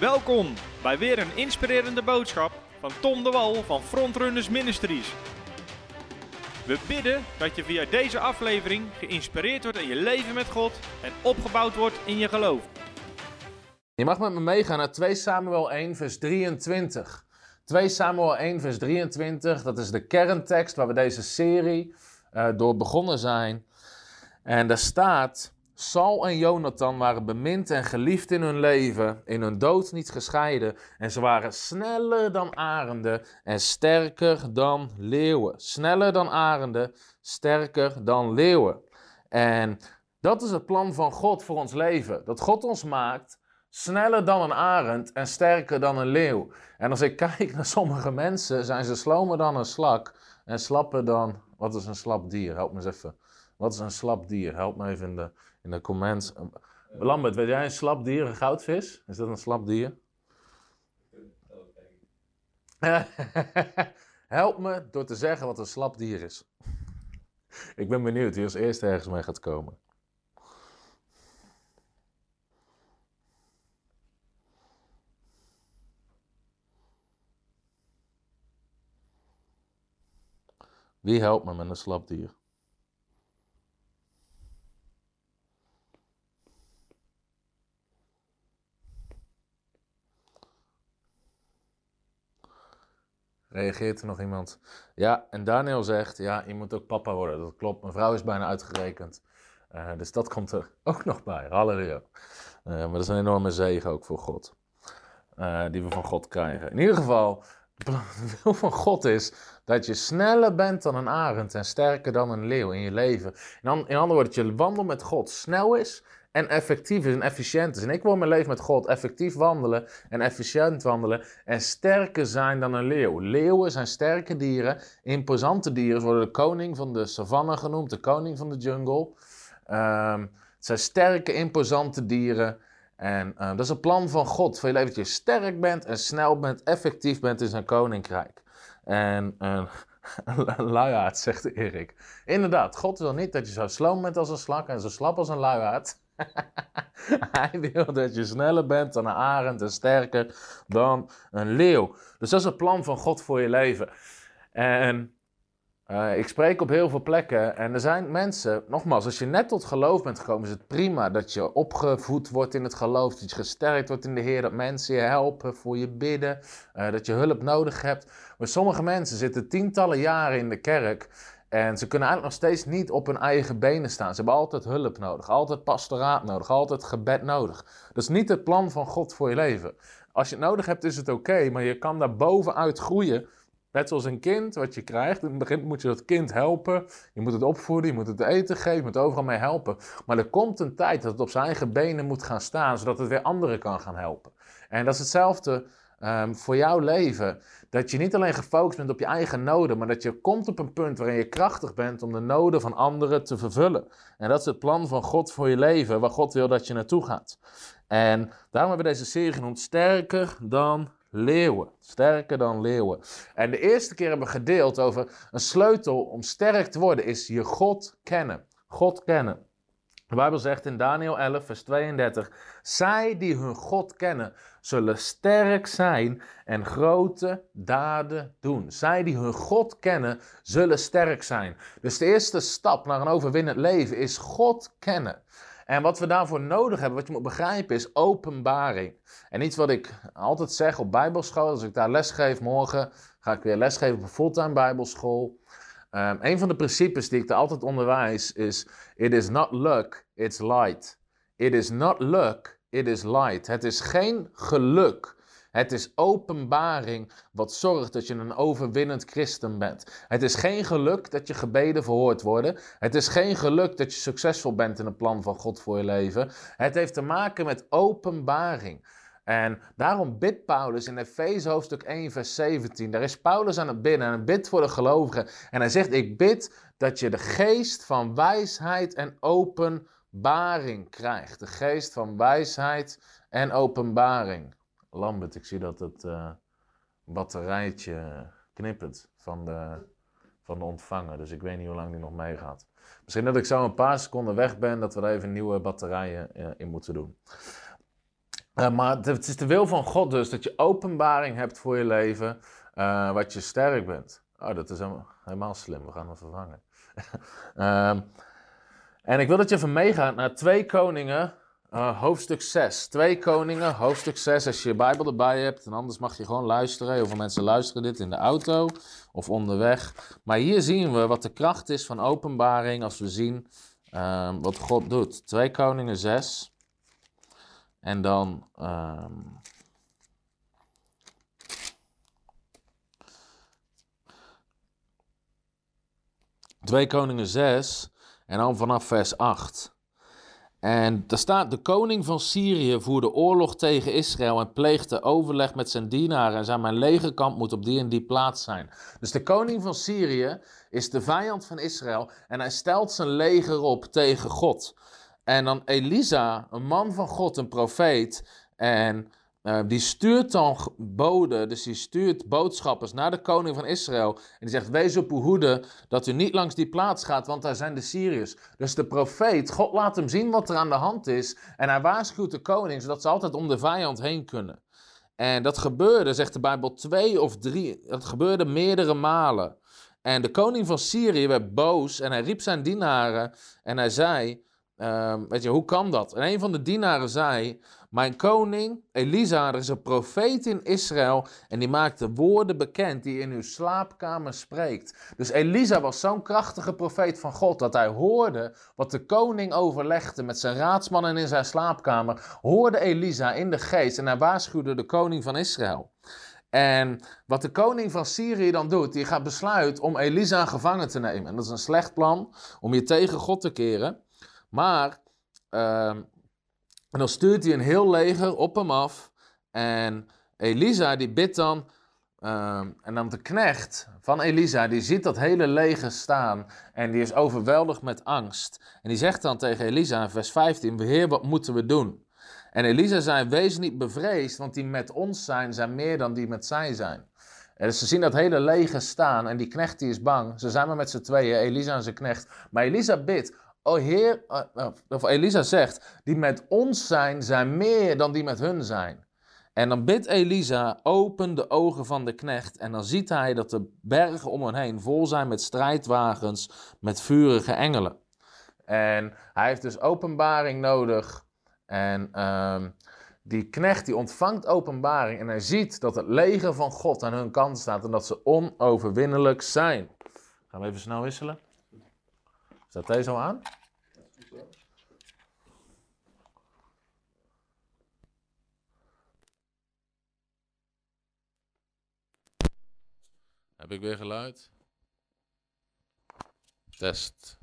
Welkom bij weer een inspirerende boodschap van Tom de Wal van Frontrunners Ministries. We bidden dat je via deze aflevering geïnspireerd wordt in je leven met God en opgebouwd wordt in je geloof. Je mag met me meegaan naar 2 Samuel 1, vers 23. 2 Samuel 1, vers 23, dat is de kerntekst waar we deze serie uh, door begonnen zijn. En daar staat: Saul en Jonathan waren bemind en geliefd in hun leven, in hun dood niet gescheiden. En ze waren sneller dan arenden en sterker dan leeuwen. Sneller dan arenden, sterker dan leeuwen. En dat is het plan van God voor ons leven. Dat God ons maakt sneller dan een arend en sterker dan een leeuw. En als ik kijk naar sommige mensen, zijn ze slomer dan een slak en slapper dan. Wat is een slap dier? Help me eens even. Wat is een slap dier? Help me even in de, in de comments. Lambert, weet jij een slap dier, een goudvis? Is dat een slap dier? Help me door te zeggen wat een slap dier is. Ik ben benieuwd wie als eerste ergens mee gaat komen. Wie helpt me met een slap dier? Reageert er nog iemand? Ja, en Daniel zegt, ja, je moet ook papa worden. Dat klopt, mijn vrouw is bijna uitgerekend. Uh, dus dat komt er ook nog bij. Halleluja. Uh, maar dat is een enorme zegen ook voor God. Uh, die we van God krijgen. In ieder geval, de wil van God is dat je sneller bent dan een arend en sterker dan een leeuw in je leven. In, in andere woorden, dat je wandel met God snel is en effectief is en efficiënt is. En ik wil mijn leven met God effectief wandelen en efficiënt wandelen en sterker zijn dan een leeuw. Leeuwen zijn sterke dieren, imposante dieren. Ze worden de koning van de savanne genoemd, de koning van de jungle. Um, het zijn sterke, imposante dieren. En uh, dat is een plan van God voor je leven. Dat je sterk bent en snel bent, effectief bent in zijn koninkrijk. En uh, luiaard, zegt Erik. Inderdaad, God wil niet dat je zo sloom bent als een slak en zo slap als een luiaard. Hij wil dat je sneller bent dan een arend en sterker dan een leeuw. Dus dat is het plan van God voor je leven. En uh, ik spreek op heel veel plekken en er zijn mensen, nogmaals, als je net tot geloof bent gekomen, is het prima dat je opgevoed wordt in het geloof, dat je gesterkt wordt in de Heer, dat mensen je helpen, voor je bidden, uh, dat je hulp nodig hebt. Maar sommige mensen zitten tientallen jaren in de kerk en ze kunnen eigenlijk nog steeds niet op hun eigen benen staan. Ze hebben altijd hulp nodig, altijd pastoraat nodig, altijd gebed nodig. Dat is niet het plan van God voor je leven. Als je het nodig hebt, is het oké, maar je kan daar bovenuit groeien. Net zoals een kind wat je krijgt. In het begin moet je dat kind helpen. Je moet het opvoeden, je moet het eten geven, je moet overal mee helpen. Maar er komt een tijd dat het op zijn eigen benen moet gaan staan, zodat het weer anderen kan gaan helpen. En dat is hetzelfde um, voor jouw leven. Dat je niet alleen gefocust bent op je eigen noden, maar dat je komt op een punt waarin je krachtig bent om de noden van anderen te vervullen. En dat is het plan van God voor je leven, waar God wil dat je naartoe gaat. En daarom hebben we deze serie genoemd Sterker dan leeuwen. Sterker dan leeuwen. En de eerste keer hebben we gedeeld over een sleutel om sterk te worden is je God kennen. God kennen. De Bijbel zegt in Daniel 11, vers 32: Zij die hun God kennen, zullen sterk zijn en grote daden doen. Zij die hun God kennen, zullen sterk zijn. Dus de eerste stap naar een overwinnend leven is God kennen. En wat we daarvoor nodig hebben, wat je moet begrijpen, is openbaring. En iets wat ik altijd zeg op Bijbelschool, als ik daar lesgeef morgen, ga ik weer lesgeven op een fulltime Bijbelschool. Um, een van de principes die ik er altijd onderwijs is: It is not luck, it's light. It is not luck, it is light. Het is geen geluk. Het is openbaring wat zorgt dat je een overwinnend christen bent. Het is geen geluk dat je gebeden verhoord worden. Het is geen geluk dat je succesvol bent in het plan van God voor je leven. Het heeft te maken met openbaring. En daarom bidt Paulus in Efeze hoofdstuk 1, vers 17. Daar is Paulus aan het bidden en hij bidt voor de gelovigen. En hij zegt: Ik bid dat je de geest van wijsheid en openbaring krijgt. De geest van wijsheid en openbaring. Lambert, ik zie dat het uh, batterijtje knippert van de, van de ontvanger. Dus ik weet niet hoe lang die nog meegaat. Misschien dat ik zo een paar seconden weg ben, dat we er even nieuwe batterijen uh, in moeten doen. Maar het is de wil van God dus dat je openbaring hebt voor je leven, uh, wat je sterk bent. Oh, dat is helemaal, slim. We gaan hem vervangen. um, en ik wil dat je even meegaat naar 2 Koningen, uh, hoofdstuk 6. 2 Koningen, hoofdstuk 6. Als je je Bijbel erbij hebt, en anders mag je gewoon luisteren. Heel veel mensen luisteren dit in de auto of onderweg. Maar hier zien we wat de kracht is van openbaring als we zien um, wat God doet. 2 Koningen 6. En dan. Um, Twee Koningen 6 en dan vanaf vers 8. En daar staat: De koning van Syrië voerde oorlog tegen Israël en pleegde overleg met zijn dienaren en zei: Mijn legerkamp moet op die en die plaats zijn. Dus de koning van Syrië is de vijand van Israël en hij stelt zijn leger op tegen God. En dan Elisa, een man van God, een profeet, en uh, die stuurt dan boden, dus die stuurt boodschappers naar de koning van Israël. En die zegt: Wees op uw hoede dat u niet langs die plaats gaat, want daar zijn de Syriërs. Dus de profeet, God laat hem zien wat er aan de hand is. En hij waarschuwt de koning, zodat ze altijd om de vijand heen kunnen. En dat gebeurde, zegt de Bijbel, twee of drie. Dat gebeurde meerdere malen. En de koning van Syrië werd boos en hij riep zijn dienaren en hij zei: uh, Weet je, hoe kan dat? En een van de dienaren zei: mijn koning, Elisa, er is een profeet in Israël en die maakt de woorden bekend die in uw slaapkamer spreekt. Dus Elisa was zo'n krachtige profeet van God dat hij hoorde wat de koning overlegde met zijn raadsmannen in zijn slaapkamer. Hoorde Elisa in de geest en hij waarschuwde de koning van Israël. En wat de koning van Syrië dan doet, die gaat besluiten om Elisa gevangen te nemen. En dat is een slecht plan om je tegen God te keren. Maar uh, en dan stuurt hij een heel leger op hem af. En Elisa die bidt dan. Ehm, en dan de knecht van Elisa, die ziet dat hele leger staan. En die is overweldigd met angst. En die zegt dan tegen Elisa in vers 15: Heer, wat moeten we doen? En Elisa zei: Wees niet bevreesd, want die met ons zijn, zijn meer dan die met zij zijn. En dus ze zien dat hele leger staan en die knecht die is bang. Ze zijn maar met z'n tweeën, Elisa en zijn knecht. Maar Elisa bidt, oh Heer, eh, eh, of Elisa zegt, die met ons zijn, zijn meer dan die met hun zijn. En dan bidt Elisa, open de ogen van de knecht. En dan ziet hij dat de bergen om hen heen vol zijn met strijdwagens, met vurige engelen. En hij heeft dus openbaring nodig. En ehm, die knecht die ontvangt openbaring en hij ziet dat het leger van God aan hun kant staat en dat ze onoverwinnelijk zijn. Gaan we even snel wisselen. Staat deze al aan? Heb ik weer geluid? Test.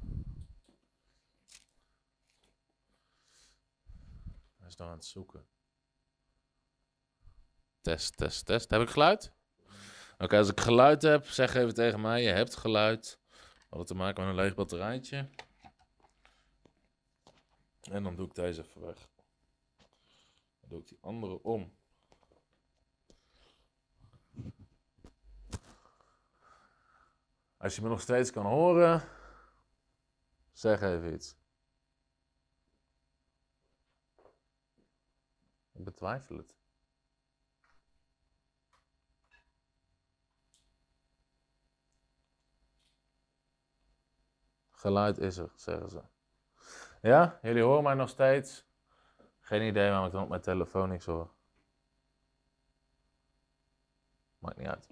Hij is nog aan het zoeken. Test, test, test. Heb ik geluid? Oké, als ik geluid heb, zeg even tegen mij: je hebt geluid. Hadden te maken met een leeg batterijtje. En dan doe ik deze even weg. Dan doe ik die andere om. Als je me nog steeds kan horen, zeg even iets. Ik betwijfel het. Geluid is er, zeggen ze. Ja, jullie horen mij nog steeds. Geen idee waarom ik dan op mijn telefoon niks hoor. Maakt niet uit.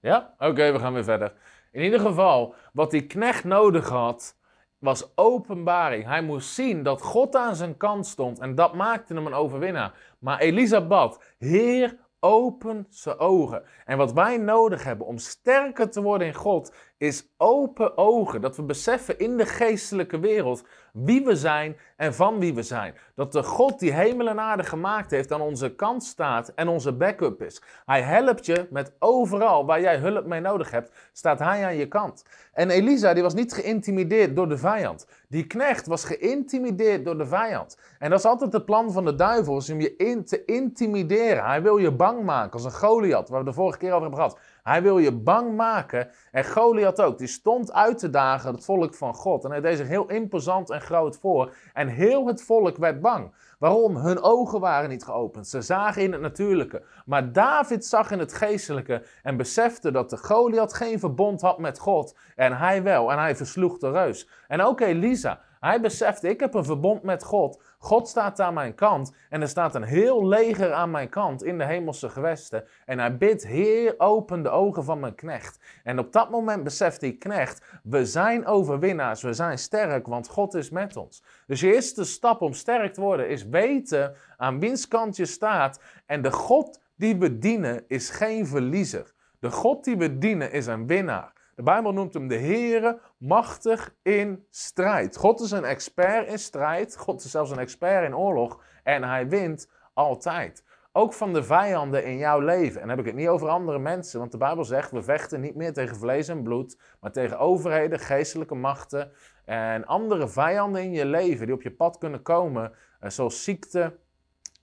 Ja? Oké, we gaan weer verder. In ieder geval, wat die knecht nodig had, was openbaring. Hij moest zien dat God aan zijn kant stond en dat maakte hem een overwinnaar. Maar Elisa Heer, open zijn ogen. En wat wij nodig hebben om sterker te worden in God, is open ogen. Dat we beseffen in de geestelijke wereld wie we zijn en van wie we zijn. Dat de God die hemel en aarde gemaakt heeft aan onze kant staat en onze backup is. Hij helpt je met overal waar jij hulp mee nodig hebt, staat hij aan je kant. En Elisa die was niet geïntimideerd door de vijand. Die knecht was geïntimideerd door de vijand. En dat is altijd het plan van de duivel, om je in te intimideren. Hij wil je bang maken als een Goliath, waar we de vorige keer over hebben gehad. Hij wil je bang maken. En Goliath ook. Die stond uit te dagen het volk van God. En hij deed zich heel imposant en groot voor. En heel het volk werd bang. Waarom? Hun ogen waren niet geopend. Ze zagen in het natuurlijke. Maar David zag in het geestelijke en besefte dat de Goliath geen verbond had met God. En hij wel. En hij versloeg de reus. En ook Elisa. Hij besefte, ik heb een verbond met God. God staat aan mijn kant en er staat een heel leger aan mijn kant in de hemelse gewesten. En hij bidt, Heer, open de ogen van mijn knecht. En op dat moment beseft die knecht, we zijn overwinnaars, we zijn sterk, want God is met ons. Dus je eerste stap om sterk te worden is weten aan wiens kant je staat. En de God die we dienen is geen verliezer. De God die we dienen is een winnaar. De Bijbel noemt hem de Heere, machtig in strijd. God is een expert in strijd. God is zelfs een expert in oorlog. En hij wint altijd. Ook van de vijanden in jouw leven. En dan heb ik het niet over andere mensen. Want de Bijbel zegt, we vechten niet meer tegen vlees en bloed. Maar tegen overheden, geestelijke machten. En andere vijanden in je leven die op je pad kunnen komen. Eh, zoals ziekte.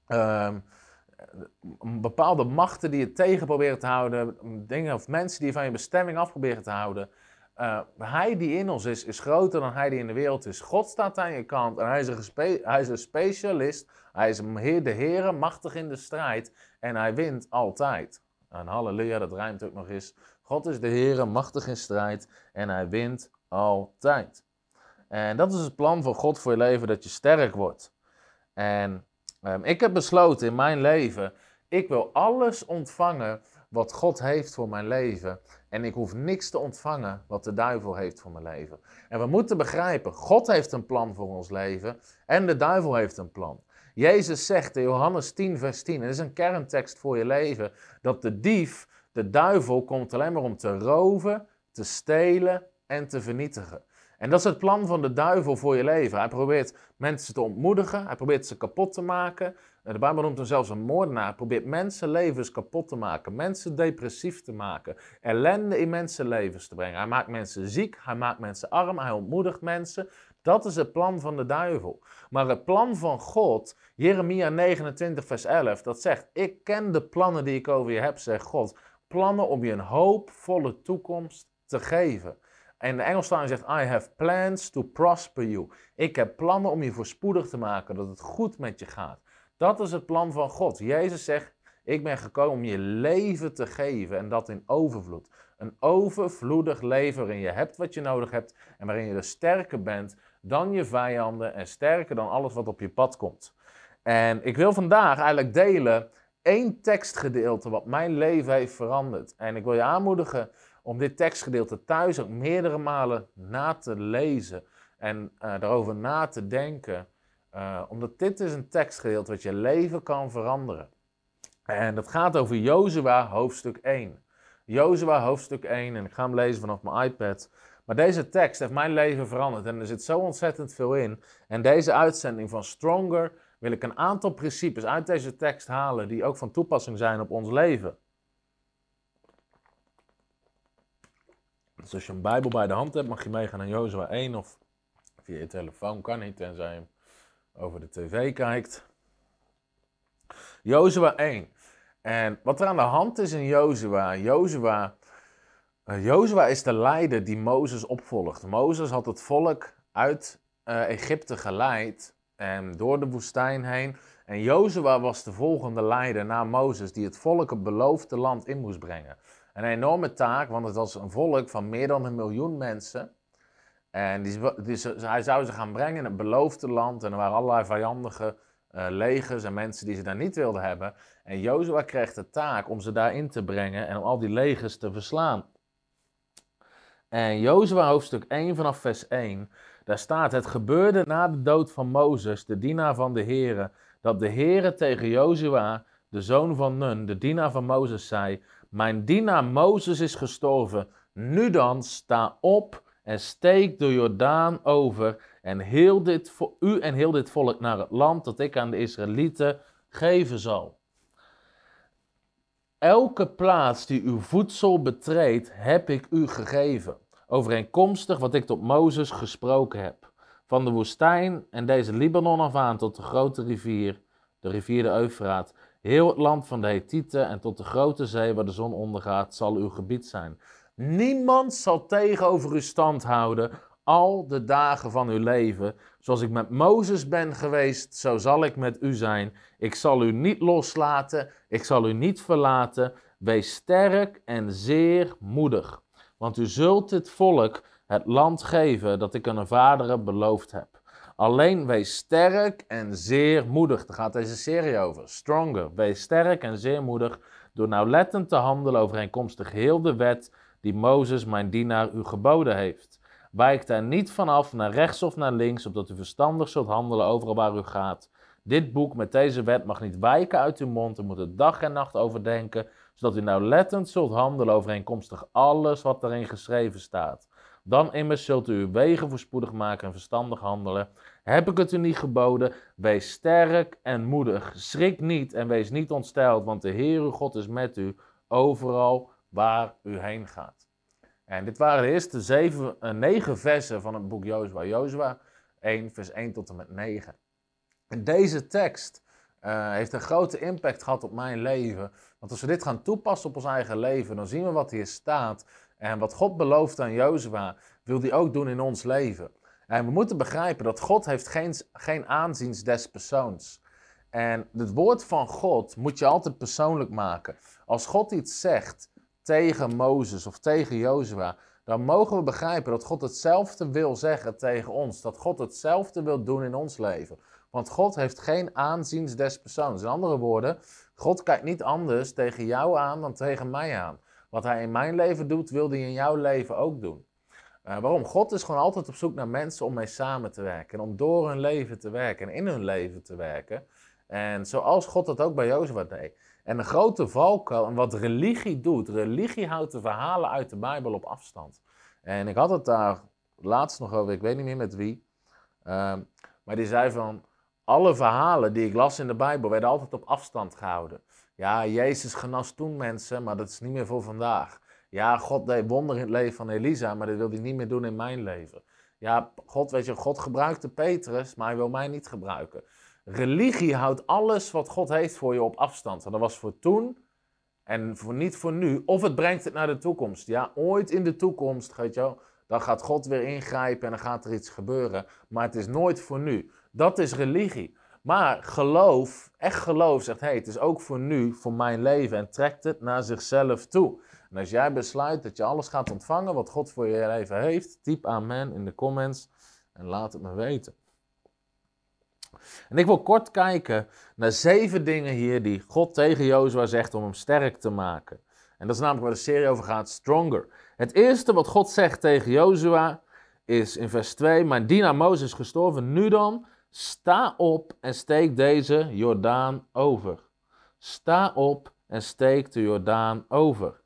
Um, bepaalde machten die je tegen proberen te houden, dingen of mensen die van je bestemming af proberen te houden. Uh, hij die in ons is, is groter dan hij die in de wereld is. God staat aan je kant en hij is een, hij is een specialist. Hij is de Heer, machtig in de strijd en hij wint altijd. En halleluja, dat rijmt ook nog eens. God is de Heer, machtig in strijd en hij wint altijd. En dat is het plan van God voor je leven, dat je sterk wordt. En Ehm, ik heb besloten in mijn leven, ik wil alles ontvangen wat God heeft voor mijn leven. En ik hoef niks te ontvangen wat de duivel heeft voor mijn leven. En we moeten begrijpen, God heeft een plan voor ons leven en de duivel heeft een plan. Jezus zegt in Johannes 10, vers 10, en dat is een kerntekst voor je leven, dat de dief, de duivel, komt alleen maar om te roven, te stelen en te vernietigen. En dat is het plan van de duivel voor je leven. Hij probeert mensen te ontmoedigen, hij probeert ze kapot te maken. De Bijbel noemt hem zelfs een moordenaar. Probeert mensenlevens kapot te maken, mensen depressief te maken, ellende in mensenlevens te brengen. Hij maakt mensen ziek, hij maakt mensen arm, hij ontmoedigt mensen. Dat is het plan van de duivel. Maar het plan van God, Jeremia 29, vers 11, dat zegt: Ik ken de plannen die ik over je heb, zegt God. Plannen om je een hoopvolle toekomst te geven. En de Engelstalige zegt, I have plans to prosper you. Ik heb plannen om je voorspoedig te maken, dat het goed met je gaat. Dat is het plan van God. Jezus zegt, ik ben gekomen om je leven te geven en dat in overvloed. Een overvloedig leven waarin je hebt wat je nodig hebt en waarin je er sterker bent dan je vijanden en sterker dan alles wat op je pad komt. En ik wil vandaag eigenlijk delen één tekstgedeelte wat mijn leven heeft veranderd. En ik wil je aanmoedigen om dit tekstgedeelte thuis ook meerdere malen na te lezen en uh, daarover na te denken. Uh, omdat dit is een tekstgedeelte wat je leven kan veranderen. En dat gaat over Jozua hoofdstuk 1. Jozua hoofdstuk 1 en ik ga hem lezen vanaf mijn iPad. Maar deze tekst heeft mijn leven veranderd en er zit zo ontzettend veel in. En deze uitzending van Stronger wil ik een aantal principes uit deze tekst halen die ook van toepassing zijn op ons leven. Dus als je een Bijbel bij de hand hebt, mag je meegaan naar Jozua 1 of via je telefoon, kan niet, tenzij je over de tv kijkt. Jozua 1. En wat er aan de hand is in Jozua, Jozua, uh, Jozua is de leider die Mozes opvolgt. Mozes had het volk uit uh, Egypte geleid en door de woestijn heen. En Jozua was de volgende leider na Mozes die het volk het beloofde land in moest brengen. Een enorme taak, want het was een volk van meer dan een miljoen mensen. En hij zou ze gaan brengen in het beloofde land. En er waren allerlei vijandige uh, legers en mensen die ze daar niet wilden hebben. En Jozua kreeg de taak om ze daarin te brengen en om al die legers te verslaan. En Jozua hoofdstuk 1 vanaf vers 1, daar staat: Het gebeurde na de dood van Mozes, de dienaar van de Heere, dat de Heere tegen Jozua, de zoon van Nun, de dienaar van Mozes, zei: mijn dienaar Mozes is gestorven. Nu dan, sta op en steek de Jordaan over en heel dit, u en heel dit volk naar het land dat ik aan de Israëlieten geven zal. Elke plaats die uw voedsel betreedt, heb ik u gegeven, overeenkomstig wat ik tot Mozes gesproken heb. Van de woestijn en deze Libanon af aan tot de grote rivier, de rivier de Eufraat, Heel het land van de Hethieten en tot de grote zee waar de zon ondergaat zal uw gebied zijn. Niemand zal tegenover u stand houden al de dagen van uw leven. Zoals ik met Mozes ben geweest, zo zal ik met u zijn. Ik zal u niet loslaten, ik zal u niet verlaten. Wees sterk en zeer moedig, want u zult dit volk het land geven dat ik hun vaderen beloofd heb. Alleen wees sterk en zeer moedig. Daar gaat deze serie over. Stronger. Wees sterk en zeer moedig door nauwlettend te handelen overeenkomstig heel de wet die Mozes, mijn dienaar, u geboden heeft. Wijk daar niet vanaf naar rechts of naar links, opdat u verstandig zult handelen overal waar u gaat. Dit boek met deze wet mag niet wijken uit uw mond. U moet het dag en nacht overdenken, zodat u nauwlettend zult handelen overeenkomstig alles wat erin geschreven staat. Dan immers zult u uw wegen voorspoedig maken en verstandig handelen. Heb ik het u niet geboden? Wees sterk en moedig. Schrik niet en wees niet ontsteld, want de Heer uw God is met u overal waar u heen gaat. En dit waren de eerste zeven, uh, negen versen van het boek Jozua. Jozua 1, vers 1 tot en met 9. En deze tekst uh, heeft een grote impact gehad op mijn leven. Want als we dit gaan toepassen op ons eigen leven, dan zien we wat hier staat. En wat God belooft aan Jozua, wil hij ook doen in ons leven. En we moeten begrijpen dat God heeft geen, geen aanzien des persoons. En het woord van God moet je altijd persoonlijk maken. Als God iets zegt tegen Mozes of tegen Jozua, dan mogen we begrijpen dat God hetzelfde wil zeggen tegen ons. Dat God hetzelfde wil doen in ons leven. Want God heeft geen aanzien des persoons. In andere woorden, God kijkt niet anders tegen jou aan dan tegen mij aan. Wat hij in mijn leven doet, wil hij in jouw leven ook doen. Uh, waarom? God is gewoon altijd op zoek naar mensen om mee samen te werken. En om door hun leven te werken en in hun leven te werken. En zoals God dat ook bij Jozua deed. En een grote valkuil, en wat religie doet, religie houdt de verhalen uit de Bijbel op afstand. En ik had het daar laatst nog over, ik weet niet meer met wie. Uh, maar die zei van, alle verhalen die ik las in de Bijbel werden altijd op afstand gehouden. Ja, Jezus genas toen mensen, maar dat is niet meer voor vandaag. Ja, God deed wonder in het leven van Elisa, maar dat wil hij niet meer doen in mijn leven. Ja, God, weet je, God gebruikte Petrus, maar hij wil mij niet gebruiken. Religie houdt alles wat God heeft voor je op afstand. dat was voor toen en voor niet voor nu. Of het brengt het naar de toekomst. Ja, ooit in de toekomst, weet je wel, dan gaat God weer ingrijpen en dan gaat er iets gebeuren. Maar het is nooit voor nu. Dat is religie. Maar geloof, echt geloof, zegt hey, het is ook voor nu, voor mijn leven en trekt het naar zichzelf toe. En als jij besluit dat je alles gaat ontvangen wat God voor je leven heeft, typ amen in de comments en laat het me weten. En ik wil kort kijken naar zeven dingen hier die God tegen Jozua zegt om hem sterk te maken. En dat is namelijk waar de serie over gaat, Stronger. Het eerste wat God zegt tegen Jozua is in vers 2, mijn dienaar Mozes is gestorven, nu dan, sta op en steek deze Jordaan over. Sta op en steek de Jordaan over.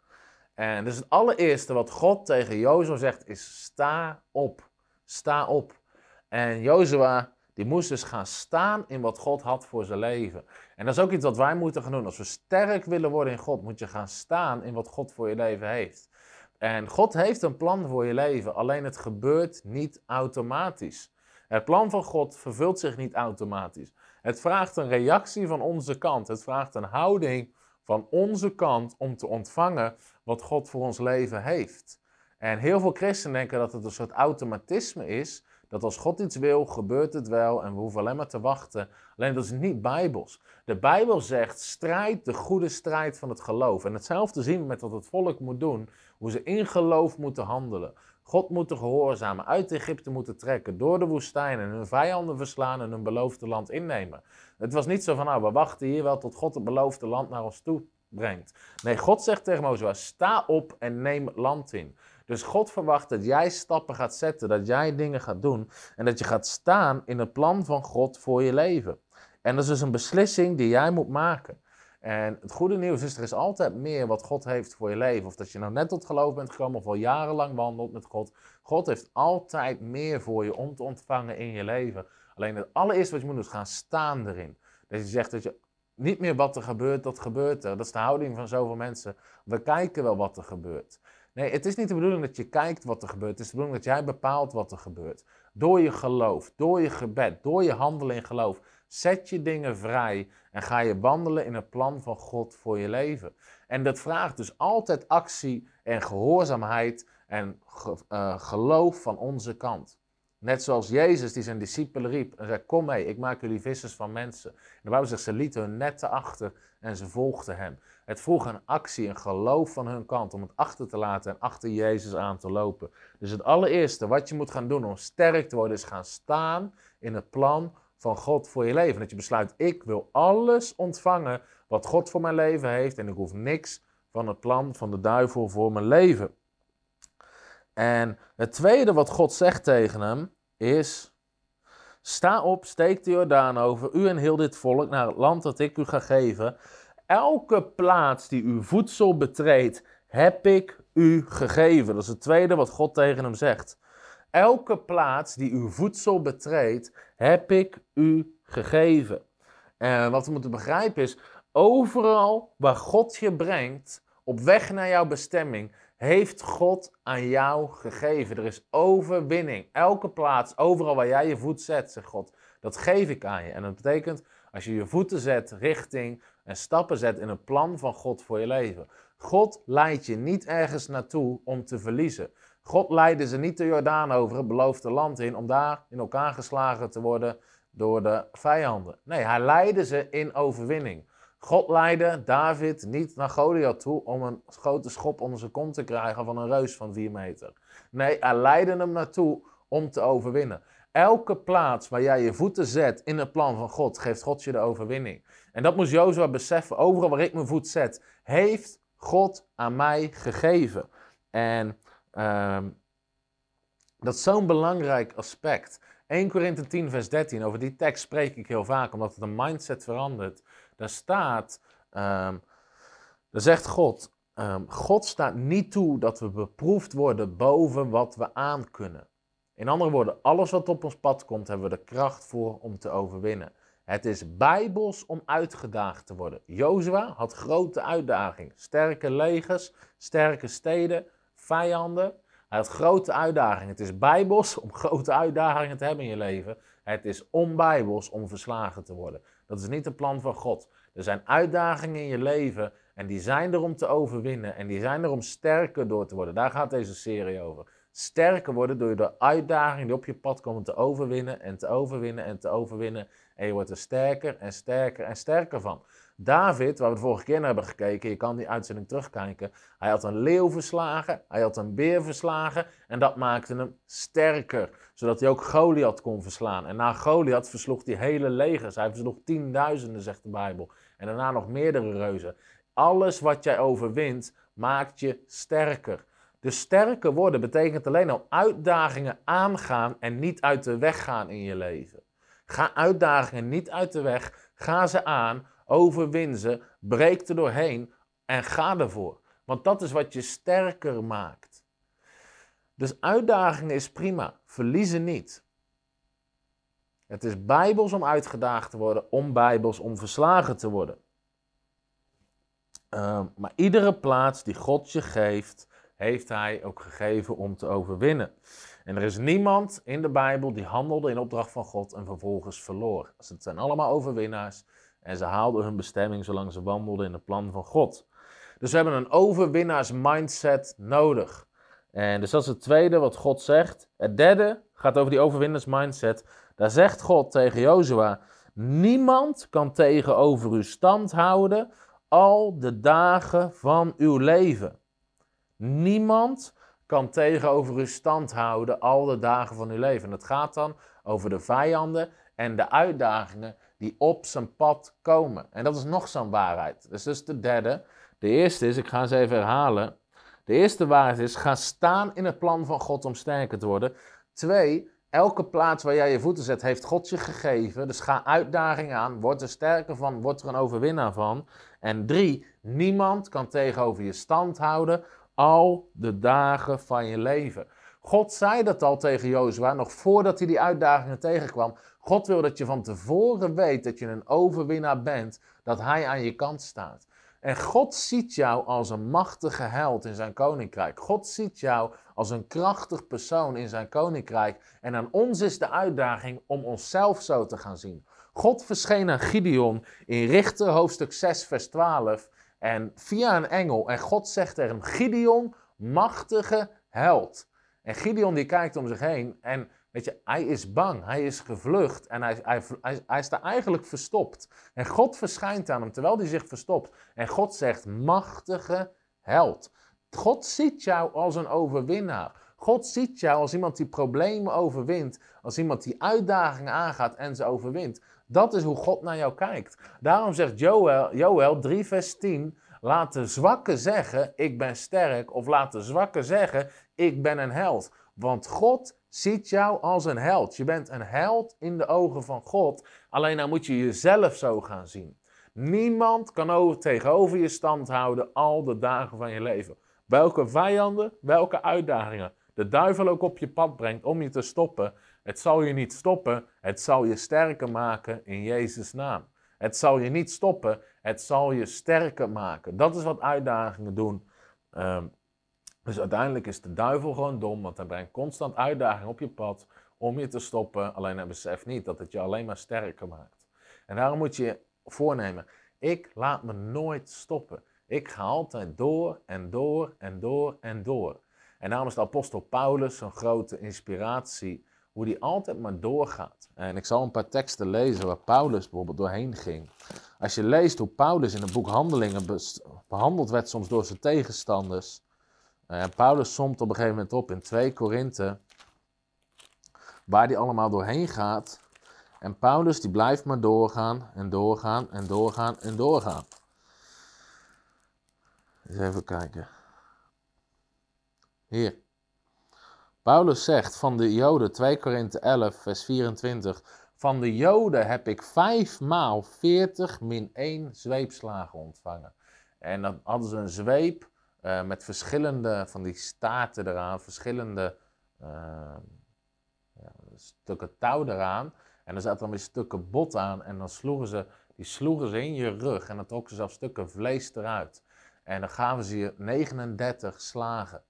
En dus het allereerste wat God tegen Jozua zegt is sta op. Sta op. En Jozua die moest dus gaan staan in wat God had voor zijn leven. En dat is ook iets wat wij moeten gaan doen. Als we sterk willen worden in God, moet je gaan staan in wat God voor je leven heeft. En God heeft een plan voor je leven, alleen het gebeurt niet automatisch. Het plan van God vervult zich niet automatisch. Het vraagt een reactie van onze kant. Het vraagt een houding van onze kant om te ontvangen wat God voor ons leven heeft. En heel veel christenen denken dat het een soort automatisme is. Dat als God iets wil, gebeurt het wel en we hoeven alleen maar te wachten. Alleen dat is niet bijbels. De Bijbel zegt, strijd de goede strijd van het geloof. En hetzelfde zien we met wat het volk moet doen. Hoe ze in geloof moeten handelen. God moeten gehoorzamen, uit Egypte moeten trekken, door de woestijn en hun vijanden verslaan en hun beloofde land innemen. Het was niet zo van, nou, we wachten hier wel tot God het beloofde land naar ons toe brengt. Nee, God zegt tegen Mozes, sta op en neem land in. Dus God verwacht dat jij stappen gaat zetten, dat jij dingen gaat doen en dat je gaat staan in het plan van God voor je leven. En dat is dus een beslissing die jij moet maken. En het goede nieuws is, er is altijd meer wat God heeft voor je leven. Of dat je nou net tot geloof bent gekomen of al jarenlang wandelt met God. God heeft altijd meer voor je om te ontvangen in je leven. Alleen het allereerste wat je moet doen is gaan staan erin. Dat je zegt dat je niet meer wat er gebeurt, dat gebeurt er. Dat is de houding van zoveel mensen. We kijken wel wat er gebeurt. Nee, het is niet de bedoeling dat je kijkt wat er gebeurt. Het is de bedoeling dat jij bepaalt wat er gebeurt. Door je geloof, door je gebed, door je handelen in geloof Zet je dingen vrij en ga je wandelen in het plan van God voor je leven. En dat vraagt dus altijd actie en gehoorzaamheid en eh, geloof van onze kant. Net zoals Jezus die zijn discipelen riep en zei, kom mee, ik maak jullie vissers van mensen. En de Bijbel zegt, ze lieten hun netten achter en ze volgden hem. Het vroeg een actie, een geloof van hun kant om het achter te laten en achter Jezus aan te lopen. Dus het allereerste wat je moet gaan doen om sterk te worden is gaan staan in het plan van God voor je leven. Dat je besluit, ik wil alles ontvangen wat God voor mijn leven heeft en ik hoef niks van het plan van de duivel voor mijn leven. En het tweede wat God zegt tegen hem is: Sta op, steek de Jordaan over, u en heel dit volk, naar het land dat ik u ga geven. Elke plaats die uw voedsel betreedt, heb ik u gegeven. Dat is het tweede wat God tegen hem zegt. Elke plaats die uw voedsel betreedt, heb ik u gegeven. En wat we moeten begrijpen is, overal waar God je brengt, op weg naar jouw bestemming, heeft God aan jou gegeven. Er is overwinning. Elke plaats, overal waar jij je voet zet, zegt God, dat geef ik aan je. En dat betekent, als je je voeten zet richting en stappen zet in een plan van God voor je leven. God leidt je niet ergens naartoe om te verliezen. God leidde ze niet de Jordaan over het beloofde land in om daar in elkaar geslagen te worden door de vijanden. Nee, hij leidde ze in overwinning. God leidde David niet naar Goliath toe om een grote schop onder zijn kont te krijgen van een reus van 4 meter. Nee, hij leidde hem naartoe om te overwinnen. Elke plaats waar jij je voeten zet in het plan van God, geeft God je de overwinning. En dat moest Jozua beseffen. Overal waar ik mijn voet zet, heeft God aan mij gegeven. En uh, dat is zo'n belangrijk aspect. 1 Korinthe 10, vers 13, over die tekst spreek ik heel vaak, omdat het een mindset verandert. Daar staat, um, daar zegt God, um, God staat niet toe dat we beproefd worden boven wat we aan kunnen. In andere woorden, alles wat op ons pad komt, hebben we de kracht voor om te overwinnen. Het is bijbels om uitgedaagd te worden. Jozua had grote uitdagingen. Sterke legers, sterke steden, vijanden. Hij had grote uitdagingen. Het is bijbels om grote uitdagingen te hebben in je leven. Het is onbijbels om verslagen te worden. Dat is niet het plan van God. Er zijn uitdagingen in je leven en die zijn er om te overwinnen. En die zijn er om sterker door te worden. Daar gaat deze serie over. Sterker worden door de uitdagingen die op je pad komen te overwinnen en te overwinnen en te overwinnen. En je wordt er sterker en sterker en sterker van. David, waar we de vorige keer naar hebben gekeken, je kan die uitzending terugkijken. Hij had een leeuw verslagen, hij had een beer verslagen en dat maakte hem sterker. Zodat hij ook Goliath kon verslaan. En na Goliath versloeg hij hele legers. Hij versloeg tienduizenden, zegt de Bijbel. En daarna nog meerdere reuzen. Alles wat jij overwint, maakt je sterker. Dus sterker worden betekent alleen al uitdagingen aangaan en niet uit de weg gaan in je leven. Ga uitdagingen niet uit de weg, ga ze aan, overwin ze, breek er doorheen en ga ervoor. Want dat is wat je sterker maakt. Dus uitdagingen is prima, verliezen niet. Het is bijbels om uitgedaagd te worden, om bijbels om verslagen te worden. Uh, maar iedere plaats die God je geeft, heeft hij ook gegeven om te overwinnen. En er is niemand in de Bijbel die handelde in opdracht van God en vervolgens verloor. Het zijn allemaal overwinnaars en ze haalden hun bestemming zolang ze wandelden in het plan van God. Dus we hebben een overwinnaars mindset nodig. En dus dat is het tweede wat God zegt. Het derde gaat over die overwinnaars mindset. Daar zegt God tegen Jozua: Niemand kan tegenover u stand houden al de dagen van uw leven. Niemand kan tegenover u stand houden al de dagen van uw leven. En het gaat dan over de vijanden en de uitdagingen die op zijn pad komen. En dat is nog zo'n waarheid. Dus dat is de derde. De eerste is, ik ga ze even herhalen. De eerste waarheid is, ga staan in het plan van God om sterker te worden. Twee, elke plaats waar jij je voeten zet, heeft God je gegeven. Dus ga uitdagingen aan, word er sterker van, word er een overwinnaar van. En drie, niemand kan tegenover je stand houden al de dagen van je leven. God zei dat al tegen Jozua, nog voordat hij die uitdagingen tegenkwam. God wil dat je van tevoren weet dat je een overwinnaar bent, dat hij aan je kant staat. En God ziet jou als een machtige held in zijn koninkrijk. God ziet jou als een krachtig persoon in zijn koninkrijk. En aan ons is de uitdaging om onszelf zo te gaan zien. God verscheen aan Gideon in Richter hoofdstuk 6 vers 12 en via een engel. En God zegt tegen hem, Gideon, machtige held. En Gideon die kijkt om zich heen en weet je, hij is bang, hij is gevlucht en hij, hij, hij, hij staat eigenlijk verstopt. En God verschijnt aan hem terwijl hij zich verstopt. En God zegt, machtige held. God ziet jou als een overwinnaar. God ziet jou als iemand die problemen overwint, als iemand die uitdagingen aangaat en ze overwint. Dat is hoe God naar jou kijkt. Daarom zegt Joel, Joel 3 vers 10, laat de zwakke zeggen, ik ben sterk, of laat de zwakke zeggen, ik ben een held. Want God ziet jou als een held. Je bent een held in de ogen van God, alleen dan moet je jezelf zo gaan zien. Niemand kan over, tegenover je stand houden al de dagen van je leven. Welke vijanden, welke uitdagingen de duivel ook op je pad brengt om je te stoppen, het zal je niet stoppen, het zal je sterker maken in Jezus' naam. Het zal je niet stoppen, het zal je sterker maken. Dat is wat uitdagingen doen. Ehm, dus uiteindelijk is de duivel gewoon dom, want hij brengt constant uitdagingen op je pad om je te stoppen. Alleen hij beseft niet dat het je alleen maar sterker maakt. En daarom moet je voornemen, ik laat me nooit stoppen. Ik ga altijd door en door en door en door. En daarom is de apostel Paulus een grote inspiratie hoe die altijd maar doorgaat. En ik zal een paar teksten lezen waar Paulus bijvoorbeeld doorheen ging. Als je leest hoe Paulus in het boek Handelingen behandeld werd soms door zijn tegenstanders. En Paulus somt op een gegeven moment op in 2 Korinthe, waar die allemaal doorheen gaat. En Paulus die blijft maar doorgaan en doorgaan en doorgaan en doorgaan. Eens even kijken. Hier. Paulus zegt van de Joden, 2 Korinthe 11, vers 24. Van de Joden heb ik vijf maal 40 min 1 zweepslagen ontvangen. En dan hadden ze een zweep uh, met verschillende van die staarten eraan, verschillende uh, ja, stukken touw eraan. En er zaten dan weer stukken bot aan en dan sloegen ze, die sloegen ze in je rug en dan trokken ze zelfs stukken vlees eruit. En dan gaven ze je 39 slagen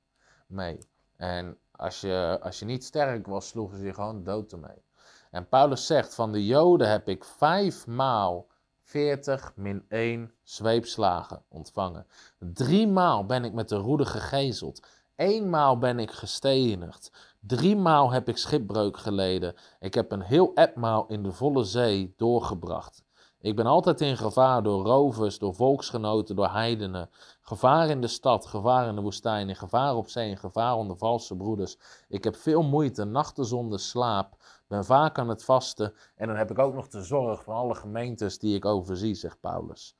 mee. En als je, als je niet sterk was, sloegen ze je gewoon dood ermee. En Paulus zegt, van de Joden heb ik vijf maal 40 min 1 zweepslagen ontvangen. Driemaal ben ik met de roede gegezeld. Eenmaal ben ik gestenigd. Driemaal heb ik schipbreuk geleden. Ik heb een heel etmaal in de volle zee doorgebracht. Ik ben altijd in gevaar door rovers, door volksgenoten, door heidenen. Gevaar in de stad, gevaar in de woestijn, gevaar op zee, in gevaar onder valse broeders. Ik heb veel moeite, nachten zonder slaap, ben vaak aan het vasten. En dan heb ik ook nog de zorg van alle gemeentes die ik overzie, zegt Paulus.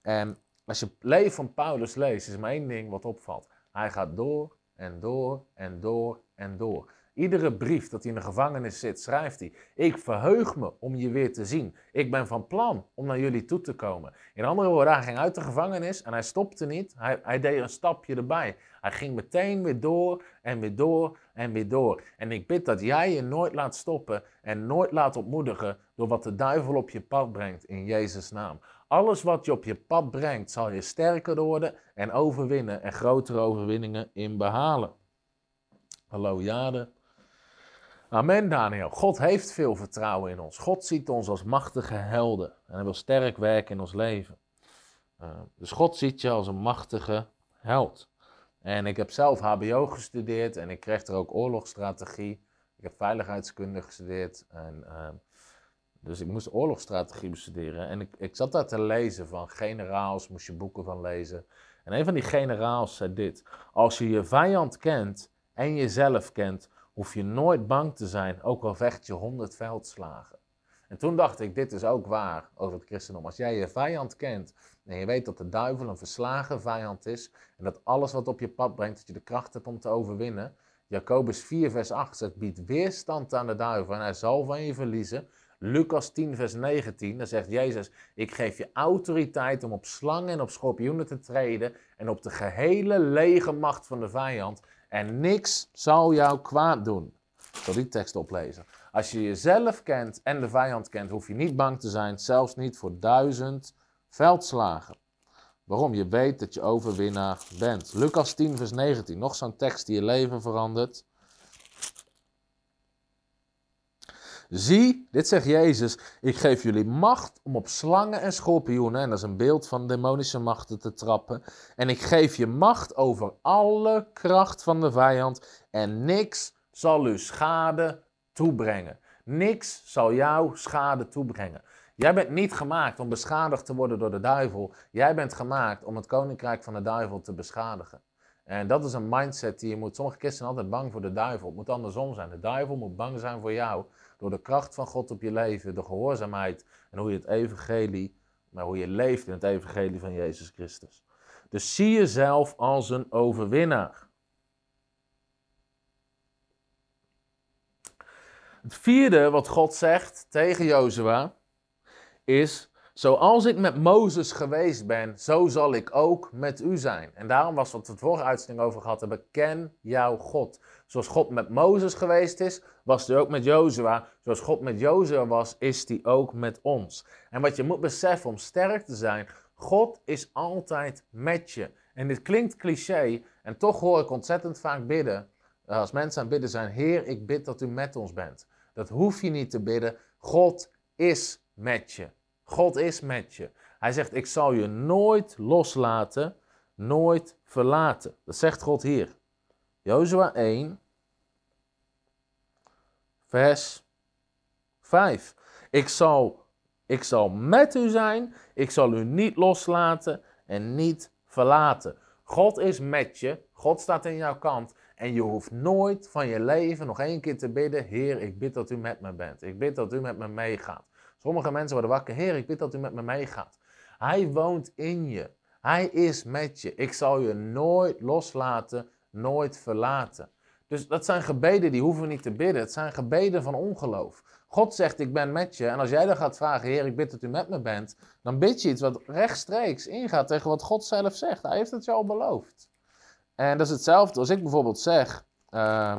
En als je het leven van Paulus leest, is maar één ding wat opvalt. Hij gaat door en door en door en door. Iedere brief dat hij in de gevangenis zit, schrijft hij: Ik verheug me om je weer te zien. Ik ben van plan om naar jullie toe te komen. In andere woorden, hij ging uit de gevangenis en hij stopte niet. Hij, hij deed een stapje erbij. Hij ging meteen weer door en weer door en weer door. En ik bid dat jij je nooit laat stoppen en nooit laat ontmoedigen door wat de duivel op je pad brengt in Jezus' naam. Alles wat je op je pad brengt, zal je sterker worden en overwinnen en grotere overwinningen in behalen. Hallo Jade. Amen, Daniel. God heeft veel vertrouwen in ons. God ziet ons als machtige helden. En hij wil sterk werken in ons leven. Uh, dus God ziet je als een machtige held. En ik heb zelf HBO gestudeerd en ik kreeg er ook oorlogsstrategie. Ik heb veiligheidskunde gestudeerd. En, uh, dus ik moest oorlogsstrategie bestuderen. En ik, ik zat daar te lezen van generaals, moest je boeken van lezen. En een van die generaals zei dit: Als je je vijand kent en jezelf kent, hoef je nooit bang te zijn, ook al vecht je honderd veldslagen. En toen dacht ik, dit is ook waar over het christendom. Als jij je vijand kent en je weet dat de duivel een verslagen vijand is en dat alles wat op je pad brengt, dat je de kracht hebt om te overwinnen. Jacobus 4 vers 8 zegt, bied weerstand aan de duivel en hij zal van je verliezen. Lucas 10 vers 19, dan zegt Jezus, ik geef je autoriteit om op slangen en op schorpioenen te treden en op de gehele lege macht van de vijand en niks zal jou kwaad doen. Ik zal die tekst oplezen. Als je jezelf kent en de vijand kent, hoef je niet bang te zijn, zelfs niet voor duizend veldslagen. Waarom? Je weet dat je overwinnaar bent. Lucas 10, vers 19. Nog zo'n tekst die je leven verandert. Zie, dit zegt Jezus, ik geef jullie macht om op slangen en schorpioenen, en dat is een beeld van demonische machten, te trappen. En ik geef je macht over alle kracht van de vijand en niks zal u schade toebrengen. Niks zal jou schade toebrengen. Jij bent niet gemaakt om beschadigd te worden door de duivel. Jij bent gemaakt om het koninkrijk van de duivel te beschadigen. En dat is een mindset die je moet. Sommige christenen altijd bang voor de duivel. Het moet andersom zijn. De duivel moet bang zijn voor jou. Door de kracht van God op je leven, de gehoorzaamheid en hoe je het evangelie, maar hoe je leeft in het evangelie van Jezus Christus. Dus zie jezelf als een overwinnaar. Het vierde wat God zegt tegen Jozua is Zoals ik met Mozes geweest ben, zo zal ik ook met u zijn. En daarom was wat we het vorige uitzending over gehad hebben, ken jouw God. Zoals God met Mozes geweest is, was hij ook met Jozua. Zoals God met Jozua was, is hij ook met ons. En wat je moet beseffen om sterk te zijn, God is altijd met je. En dit klinkt cliché, en toch hoor ik ontzettend vaak bidden. Als mensen aan het bidden zijn, Heer, ik bid dat u met ons bent. Dat hoef je niet te bidden. God is met je. God is met je. Hij zegt, ik zal je nooit loslaten, nooit verlaten. Dat zegt God hier. Jozua 1, vers 5. Ik zal, ik zal met u zijn, ik zal u niet loslaten en niet verlaten. God is met je, God staat in jouw kant en je hoeft nooit van je leven nog één keer te bidden, Heer, ik bid dat u met me bent. Ik bid dat u met me meegaat. Sommige mensen worden wakker. Heer, ik bid dat u met me meegaat. Hij woont in je. Hij is met je. Ik zal je nooit loslaten, nooit verlaten. Dus dat zijn gebeden die hoeven we niet te bidden. Het zijn gebeden van ongeloof. God zegt, ik ben met je. En als jij dan gaat vragen, Heer, ik bid dat u met me bent. Dan bid je iets wat rechtstreeks ingaat tegen wat God zelf zegt. Hij heeft het je al beloofd. En dat is hetzelfde als ik bijvoorbeeld zeg uh,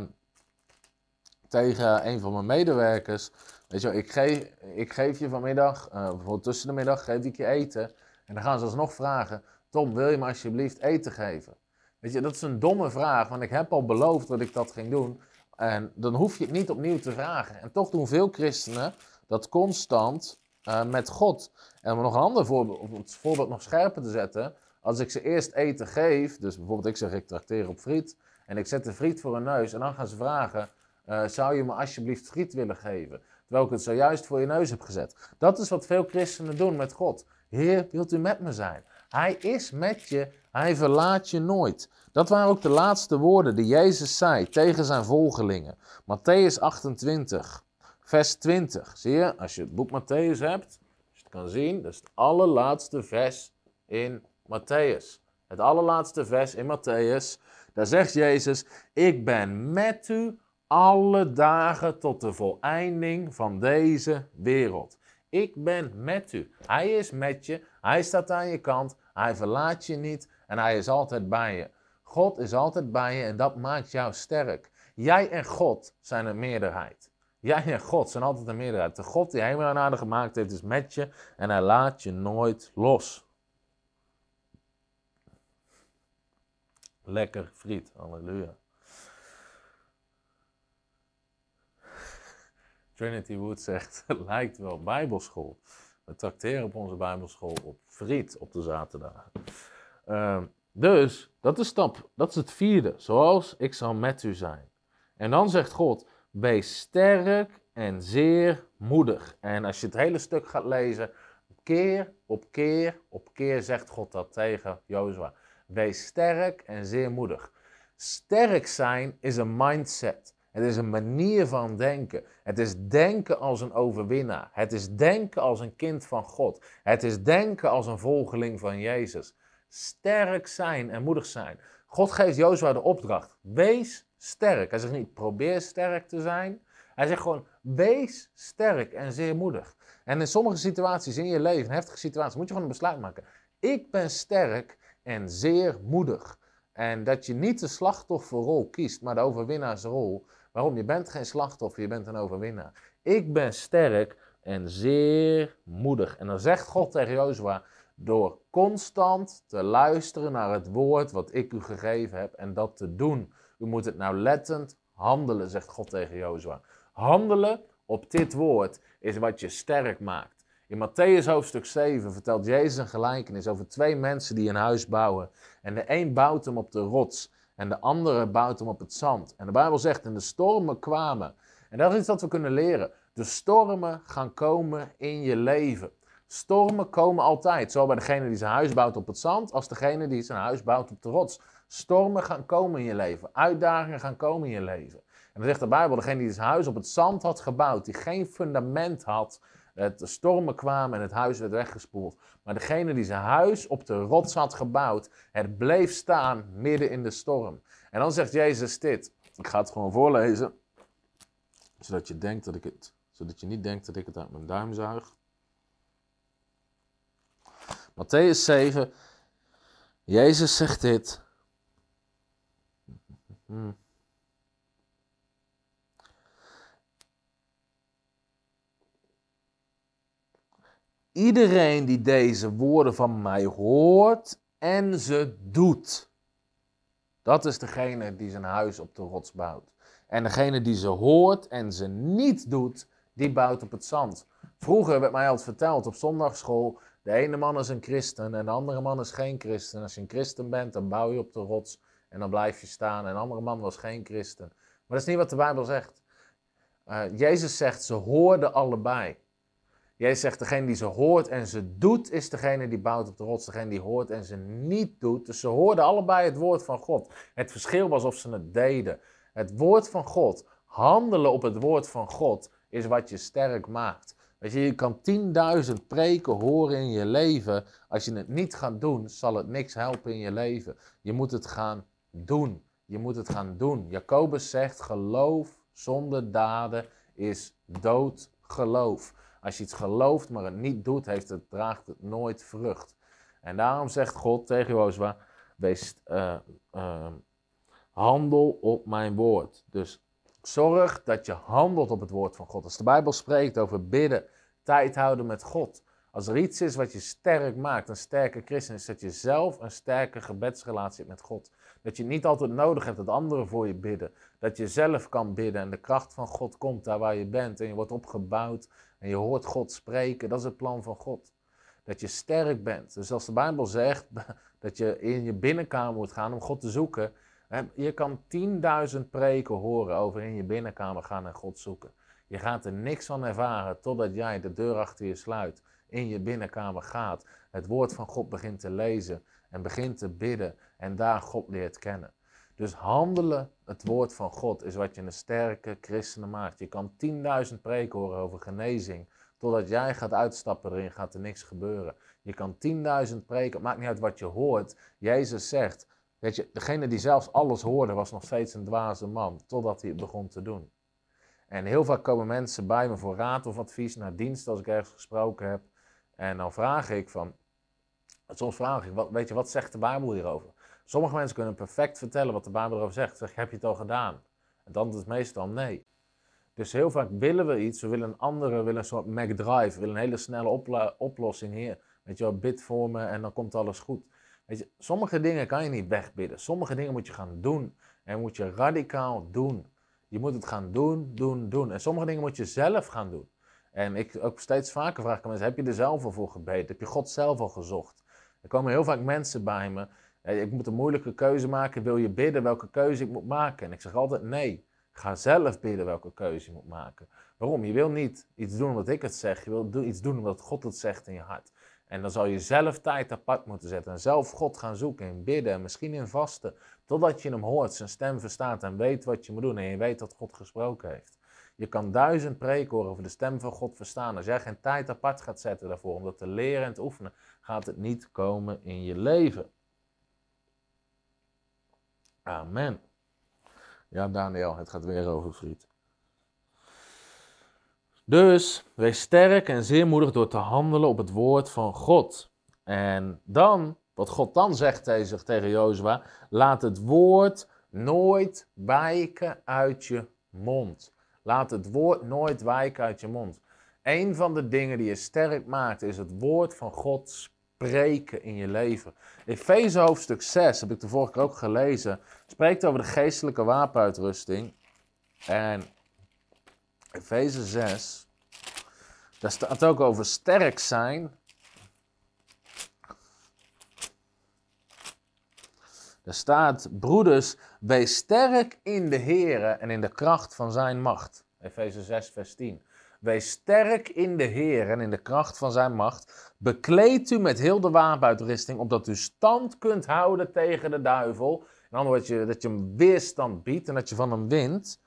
tegen een van mijn medewerkers. Weet je ik geef, ik geef je vanmiddag, uh, bijvoorbeeld tussen de middag, geef ik je eten. En dan gaan ze alsnog vragen, Tom, wil je me alsjeblieft eten geven? Weet je, dat is een domme vraag, want ik heb al beloofd dat ik dat ging doen. En dan hoef je het niet opnieuw te vragen. En toch doen veel christenen dat constant uh, met God. En om nog een ander voorbeeld, om het voorbeeld nog scherper te zetten. Als ik ze eerst eten geef, dus bijvoorbeeld ik zeg ik trakteer op friet. En ik zet de friet voor hun neus en dan gaan ze vragen, uh, zou je me alsjeblieft friet willen geven? terwijl ik het zojuist voor je neus heb gezet. Dat is wat veel christenen doen met God. Heer, wilt u met me zijn? Hij is met je, hij verlaat je nooit. Dat waren ook de laatste woorden die Jezus zei tegen zijn volgelingen. Matthäus 28, vers 20. Zie je, als je het boek Matthäus hebt, als je het kan zien, dat is het allerlaatste vers in Matthäus. Het allerlaatste vers in Matthäus, daar zegt Jezus, ik ben met u alle dagen tot de voleinding van deze wereld. Ik ben met u. Hij is met je. Hij staat aan je kant. Hij verlaat je niet. En hij is altijd bij je. God is altijd bij je en dat maakt jou sterk. Jij en God zijn een meerderheid. Jij en God zijn altijd een meerderheid. De God die hemel en aarde gemaakt heeft is met je en hij laat je nooit los. Lekker friet, halleluja. Trinity Wood zegt, lijkt wel bijbelschool. We tracteren op onze bijbelschool op friet op de zaterdagen. Uh, dus, dat is stap, dat is het vierde. Zoals ik zal met u zijn. En dan zegt God, wees sterk en zeer moedig. En als je het hele stuk gaat lezen, keer op keer op keer zegt God dat tegen Jozua. Wees sterk en zeer moedig. Sterk zijn is een mindset. Het is een manier van denken. Het is denken als een overwinnaar. Het is denken als een kind van God. Het is denken als een volgeling van Jezus. Sterk zijn en moedig zijn. God geeft Jozua de opdracht. Wees sterk. Hij zegt niet probeer sterk te zijn. Hij zegt gewoon wees sterk en zeer moedig. En in sommige situaties in je leven, heftige situaties, moet je gewoon een besluit maken. Ik ben sterk en zeer moedig. En dat je niet de slachtofferrol kiest, maar de overwinnaarsrol. Waarom? Je bent geen slachtoffer, je bent een overwinnaar. Ik ben sterk en zeer moedig. En dan zegt God tegen Jozua, door constant te luisteren naar het woord wat ik u gegeven heb en dat te doen. U moet het nauwlettend handelen, zegt God tegen Jozua. Handelen op dit woord is wat je sterk maakt. In Matthäus hoofdstuk 7 vertelt Jezus een gelijkenis over twee mensen die een huis bouwen. En de een bouwt hem op de rots en de andere bouwt hem op het zand. En de Bijbel zegt, en de stormen kwamen. En dat is iets dat we kunnen leren. De stormen gaan komen in je leven. Stormen komen altijd, zowel bij degene die zijn huis bouwt op het zand, als degene die zijn huis bouwt op de rots. Stormen gaan komen in je leven, uitdagingen gaan komen in je leven. En dan zegt de Bijbel, degene die zijn huis op het zand had gebouwd, die geen fundament had, de stormen kwamen en het huis werd weggespoeld. Maar degene die zijn huis op de rots had gebouwd, het bleef staan midden in de storm. En dan zegt Jezus dit. Ik ga het gewoon voorlezen, zodat je, denkt dat ik het, zodat je niet denkt dat ik het uit mijn duim zuig. Matthäus 7, Jezus zegt dit. Iedereen die deze woorden van mij hoort en ze doet, dat is degene die zijn huis op de rots bouwt. En degene die ze hoort en ze niet doet, die bouwt op het zand. Vroeger werd mij altijd verteld op zondagschool, de ene man is een christen en de andere man is geen christen. Als je een christen bent, dan bouw je op de rots en dan blijf je staan. En de andere man was geen christen. Maar dat is niet wat de Bijbel zegt. Uh, Jezus zegt, ze hoorden allebei. Jezus zegt, degene die ze hoort en ze doet, is degene die bouwt op de rots. Degene die hoort en ze niet doet. Dus ze hoorden allebei het woord van God. Het verschil was of ze het deden. Het woord van God, handelen op het woord van God, is wat je sterk maakt. Weet je, je kan 10.000 preken horen in je leven. Als je het niet gaat doen, zal het niks helpen in je leven. Je moet het gaan doen. Je moet het gaan doen. Jacobus zegt, geloof zonder daden is dood geloof. Als je iets gelooft, maar het niet doet, heeft het, draagt het nooit vrucht. En daarom zegt God tegen Jozua, wees, uh, uh, handel op mijn woord. Dus zorg dat je handelt op het woord van God. Als de Bijbel spreekt over bidden, tijd houden met God. Als er iets is wat je sterk maakt, een sterke christen, is dat je zelf een sterke gebedsrelatie hebt met God. Dat je niet altijd nodig hebt dat anderen voor je bidden. Dat je zelf kan bidden en de kracht van God komt daar waar je bent. En je wordt opgebouwd en je hoort God spreken. Dat is het plan van God. Dat je sterk bent. Dus als de Bijbel zegt dat je in je binnenkamer moet gaan om God te zoeken. Je kan 10.000 preken horen over in je binnenkamer gaan en God zoeken. Je gaat er niks van ervaren totdat jij de deur achter je sluit, in je binnenkamer gaat, het woord van God begint te lezen en begint te bidden en daar God leert kennen. Dus handelen, het woord van God, is wat je een sterke christenen maakt. Je kan 10.000 preken horen over genezing. Totdat jij gaat uitstappen erin, gaat er niks gebeuren. Je kan 10.000 preken, maakt niet uit wat je hoort. Jezus zegt, weet je, degene die zelfs alles hoorde, was nog steeds een dwaze man. Totdat hij het begon te doen. En heel vaak komen mensen bij me voor raad of advies naar dienst als ik ergens gesproken heb. En dan vraag ik van, soms vraag ik, weet je, wat zegt de Bijbel hierover? Sommige mensen kunnen perfect vertellen wat de Bijbel erover zegt. Zeg, heb je het al gedaan? En dan is het meestal nee. Dus heel vaak willen we iets, we willen een andere, we willen een soort McDrive, we willen een hele snelle oplossing hier. Weet je wel, bid voor me en dan komt alles goed. Weet je, sommige dingen kan je niet wegbidden. Sommige dingen moet je gaan doen. En moet je radicaal doen. Je moet het gaan doen, doen, doen. En sommige dingen moet je zelf gaan doen. En ik ook steeds vaker vraag ik mensen, heb je er zelf al voor gebeden? Heb je God zelf al gezocht? Er komen heel vaak mensen bij me, ik moet een moeilijke keuze maken, wil je bidden welke keuze ik moet maken? En ik zeg altijd nee, ga zelf bidden welke keuze je moet maken. Waarom? Je wil niet iets doen omdat ik het zeg, je wil iets doen omdat God het zegt in je hart. En dan zal je zelf tijd apart moeten zetten en zelf God gaan zoeken in bidden en misschien in vasten. Totdat je hem hoort, zijn stem verstaat en weet wat je moet doen en je weet dat God gesproken heeft. Je kan duizend preken horen over de stem van God verstaan. Als jij geen tijd apart gaat zetten daarvoor om dat te leren en te oefenen, gaat het niet komen in je leven. Amen. Ja, Daniel, het gaat weer over friet. Dus wees sterk en zeer moedig door te handelen op het woord van God. En dan, wat God dan zegt tegen, tegen Jozua, laat het woord nooit wijken uit je mond. Laat het woord nooit wijken uit je mond. Een van de dingen die je sterk maakt is het woord van God spreken in je leven. Efeze hoofdstuk 6, heb ik de vorige keer ook gelezen, spreekt over de geestelijke wapenuitrusting. En Efeze 6, daar staat ook over sterk zijn. Er staat, broeders, wees sterk in de Heer en in de kracht van zijn macht. Efeze 6, vers 10. Wees sterk in de Heer en in de kracht van zijn macht. Bekleed u met heel de wapenuitrusting, opdat u stand kunt houden tegen de duivel. In andere woorden, dat je hem weerstand biedt en dat je van hem wint.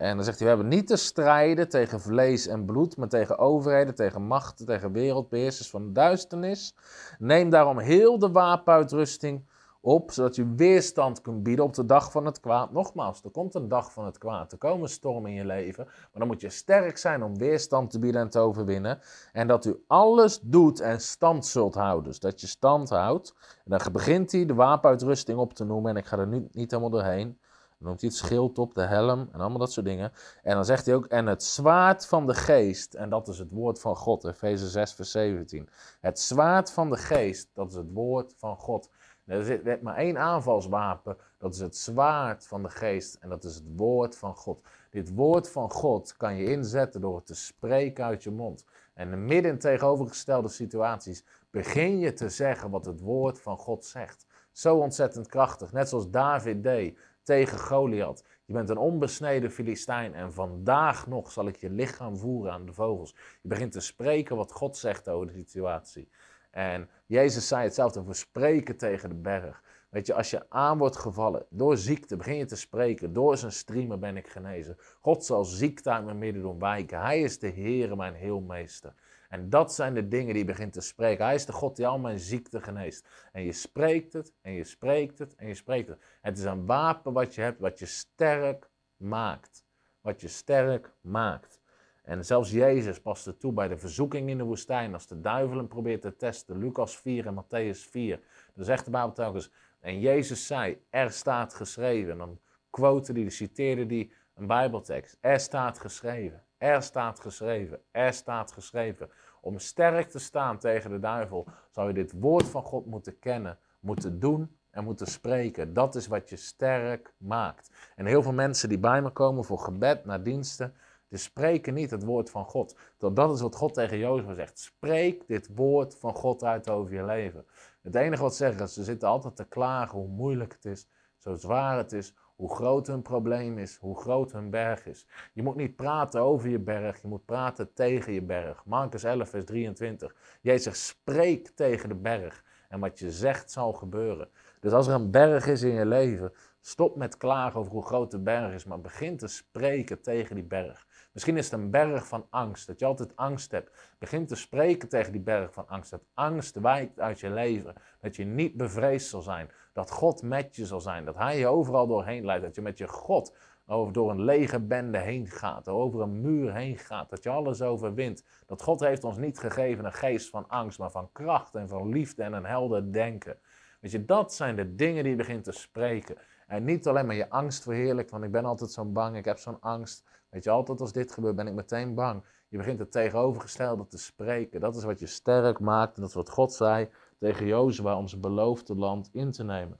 En dan zegt hij, we hebben niet te strijden tegen vlees en bloed, maar tegen overheden, tegen machten, tegen wereldbeheersers van de duisternis. Neem daarom heel de wapenuitrusting op, zodat je weerstand kunt bieden op de dag van het kwaad. Nogmaals, er komt een dag van het kwaad, er komen stormen in je leven, maar dan moet je sterk zijn om weerstand te bieden en te overwinnen. En dat u alles doet en stand zult houden, dus dat je stand houdt. En dan begint hij de wapenuitrusting op te noemen en ik ga er nu niet helemaal doorheen. Noemt hij het schild op, de helm en allemaal dat soort dingen. En dan zegt hij ook, en het zwaard van de geest, en dat is het woord van God, Efeze 6 vers 17. Het zwaard van de geest, dat is het woord van God. Er zit maar één aanvalswapen, dat is het zwaard van de geest en dat is het woord van God. Dit woord van God kan je inzetten door het te spreken uit je mond. En midden in tegenovergestelde situaties begin je te zeggen wat het woord van God zegt. Zo ontzettend krachtig, net zoals David deed tegen Goliath. Je bent een onbesneden Filistijn en vandaag nog zal ik je lichaam voeren aan de vogels. Je begint te spreken wat God zegt over de situatie. En Jezus zei hetzelfde, we spreken tegen de berg. Weet je, als je aan wordt gevallen door ziekte, begin je te spreken. Door zijn streamen ben ik genezen. God zal ziekte uit mijn midden doen wijken. Hij is de Heere, mijn heelmeester. En dat zijn de dingen die begint te spreken. Hij is de God die al mijn ziekte geneest. En je spreekt het, en je spreekt het, en je spreekt het. Het is een wapen wat je hebt, wat je sterk maakt. Wat je sterk maakt. En zelfs Jezus paste toe bij de verzoeking in de woestijn. Als de duivel hem probeert te testen. Lucas 4 en Matthäus 4. Dan zegt de Bijbel telkens. En Jezus zei, er staat geschreven. En dan quote die, citeerde die een Bijbeltekst. Er staat geschreven. Er staat geschreven. Er staat geschreven. Om sterk te staan tegen de duivel, zou je dit woord van God moeten kennen, moeten doen en moeten spreken. Dat is wat je sterk maakt. En heel veel mensen die bij me komen voor gebed naar diensten, die spreken niet het woord van God. Dat is wat God tegen Jozef zegt. Spreek dit woord van God uit over je leven. Het enige wat ze zeggen is, ze zitten altijd te klagen hoe moeilijk het is, zo zwaar het is, hoe groot hun probleem is, hoe groot hun berg is. Je moet niet praten over je berg, je moet praten tegen je berg. Marcus 11, vers 23. Jezus spreekt tegen de berg en wat je zegt zal gebeuren. Dus als er een berg is in je leven, stop met klagen over hoe groot de berg is, maar begin te spreken tegen die berg. Misschien is het een berg van angst, dat je altijd angst hebt. Begin te spreken tegen die berg van angst. Dat angst wijkt uit je leven. Dat je niet bevreesd zal zijn. Dat God met je zal zijn. Dat Hij je overal doorheen leidt. Dat je met je God over, door een lege bende heen gaat. Over een muur heen gaat. Dat je alles overwint. Dat God heeft ons niet gegeven een geest van angst, maar van kracht en van liefde en een helder denken. Weet je, dat zijn de dingen die je begint te spreken. En niet alleen maar je angst verheerlijkt, want ik ben altijd zo bang, ik heb zo'n angst. Weet je, altijd als dit gebeurt ben ik meteen bang. Je begint het tegenovergestelde te spreken. Dat is wat je sterk maakt en dat is wat God zei tegen Jozua om zijn beloofde land in te nemen.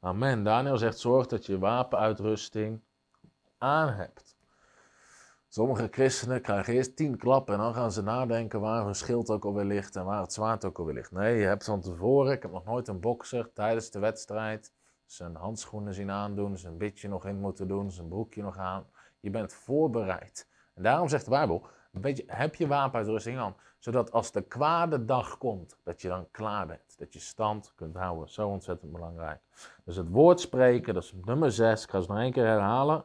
Amen. Daniel zegt: zorg dat je wapenuitrusting aan hebt. Sommige christenen krijgen eerst tien klappen en dan gaan ze nadenken waar hun schild ook alweer ligt en waar het zwaard ook alweer ligt. Nee, je hebt van tevoren, ik heb nog nooit een bokser tijdens de wedstrijd zijn handschoenen zien aandoen, zijn bitje nog in moeten doen, zijn broekje nog aan. Je bent voorbereid. En daarom zegt de Bijbel, beetje, heb je wapenuitrusting aan, zodat als de kwade dag komt, dat je dan klaar bent. Dat je stand kunt houden. Zo ontzettend belangrijk. Dus het woord spreken, dat is nummer 6. Ik ga het nog één keer herhalen.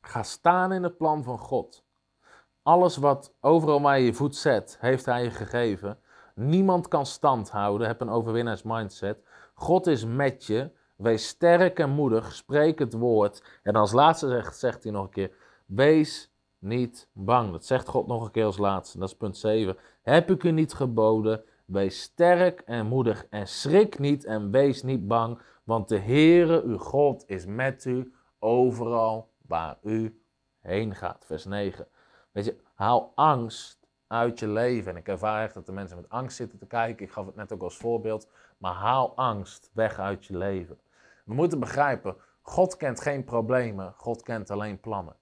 Ga staan in het plan van God. Alles wat overal waar je je voet zet, heeft Hij je gegeven. Niemand kan stand houden. Heb een overwinnaarsmindset. God is met je. Wees sterk en moedig. Spreek het woord. En als laatste zegt, zegt hij nog een keer: Wees niet bang. Dat zegt God nog een keer als laatste. Dat is punt 7. Heb ik u niet geboden? Wees sterk en moedig en schrik niet en wees niet bang, want de Heere, uw God, is met u overal waar u heen gaat. Vers 9. Weet je, haal angst uit je leven. En ik ervaar echt dat de mensen met angst zitten te kijken. Ik gaf het net ook als voorbeeld. Maar haal angst weg uit je leven. We moeten begrijpen, God kent geen problemen, God kent alleen plannen.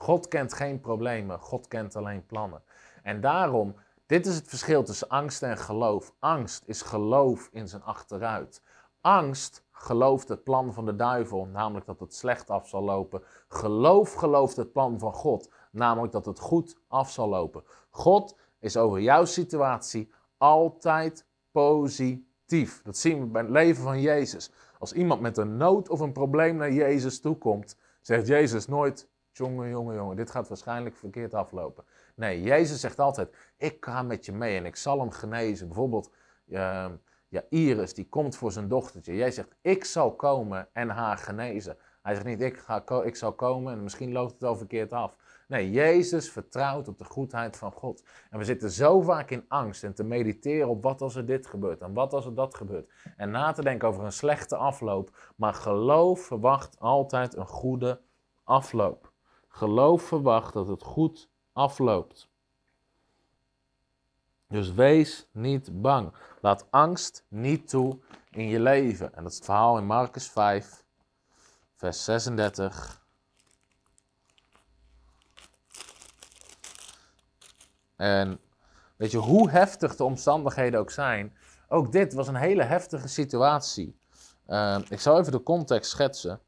God kent geen problemen, God kent alleen plannen. En daarom, dit is het verschil tussen angst en geloof. Angst is geloof in zijn achteruit. Angst gelooft het plan van de duivel, namelijk dat het slecht af zal lopen. Geloof gelooft het plan van God, namelijk dat het goed af zal lopen. God is over jouw situatie altijd positief. Dat zien we bij het leven van Jezus. Als iemand met een nood of een probleem naar Jezus toekomt, zegt Jezus nooit: Jongen, jongen, jongen, dit gaat waarschijnlijk verkeerd aflopen. Nee, Jezus zegt altijd: Ik ga met je mee en ik zal hem genezen. Bijvoorbeeld, uh, ja, Iris, die komt voor zijn dochtertje. Jij zegt: Ik zal komen en haar genezen. Hij zegt niet: ik, ga, ik zal komen en misschien loopt het al verkeerd af. Nee, Jezus vertrouwt op de goedheid van God. En we zitten zo vaak in angst en te mediteren op wat als er dit gebeurt en wat als er dat gebeurt. En na te denken over een slechte afloop. Maar geloof verwacht altijd een goede afloop. Geloof verwacht dat het goed afloopt. Dus wees niet bang. Laat angst niet toe in je leven. En dat is het verhaal in Marcus 5, vers 36. En weet je, hoe heftig de omstandigheden ook zijn, ook dit was een hele heftige situatie. Uh, ik zal even de context schetsen.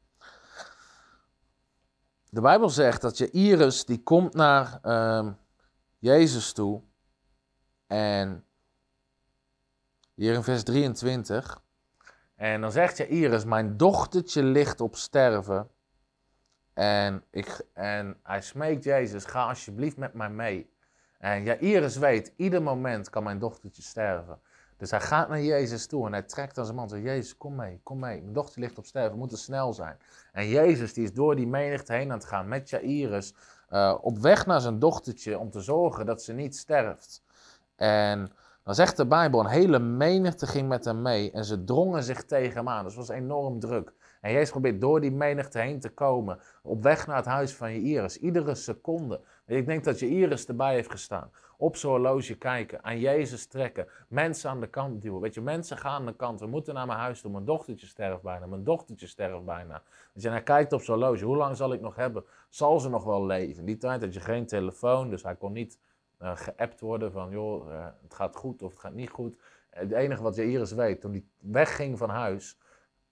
De Bijbel zegt dat je Iris, die komt naar uh, Jezus toe. En hier in vers 23. En dan zegt je Iris, mijn dochtertje ligt op sterven. En, ik, en hij smeekt Jezus, ga alsjeblieft met mij mee. En Jairus weet, ieder moment kan mijn dochtertje sterven. Dus hij gaat naar Jezus toe en hij trekt aan zijn man zegt, Jezus, kom mee, kom mee. Mijn dochter ligt op sterven, we moeten snel zijn. En Jezus die is door die menigte heen aan het gaan met Jairus, uh, op weg naar zijn dochtertje om te zorgen dat ze niet sterft. En dan zegt de Bijbel, een hele menigte ging met hem mee en ze drongen zich tegen hem aan. Dus het was enorm druk. En Jezus probeert door die menigte heen te komen, op weg naar het huis van Jairus, iedere seconde. Ik denk dat je Iris erbij heeft gestaan. Op zo'n horloge kijken, aan Jezus trekken, mensen aan de kant duwen. Weet je, mensen gaan aan de kant. We moeten naar mijn huis toe. Mijn dochtertje sterft bijna. Mijn dochtertje sterft bijna. Weet je, en hij kijkt op zo'n horloge. Hoe lang zal ik nog hebben? Zal ze nog wel leven? In die tijd had je geen telefoon, dus hij kon niet uh, geappt worden van, joh, uh, het gaat goed of het gaat niet goed. Het enige wat Iris weet, toen hij wegging van huis,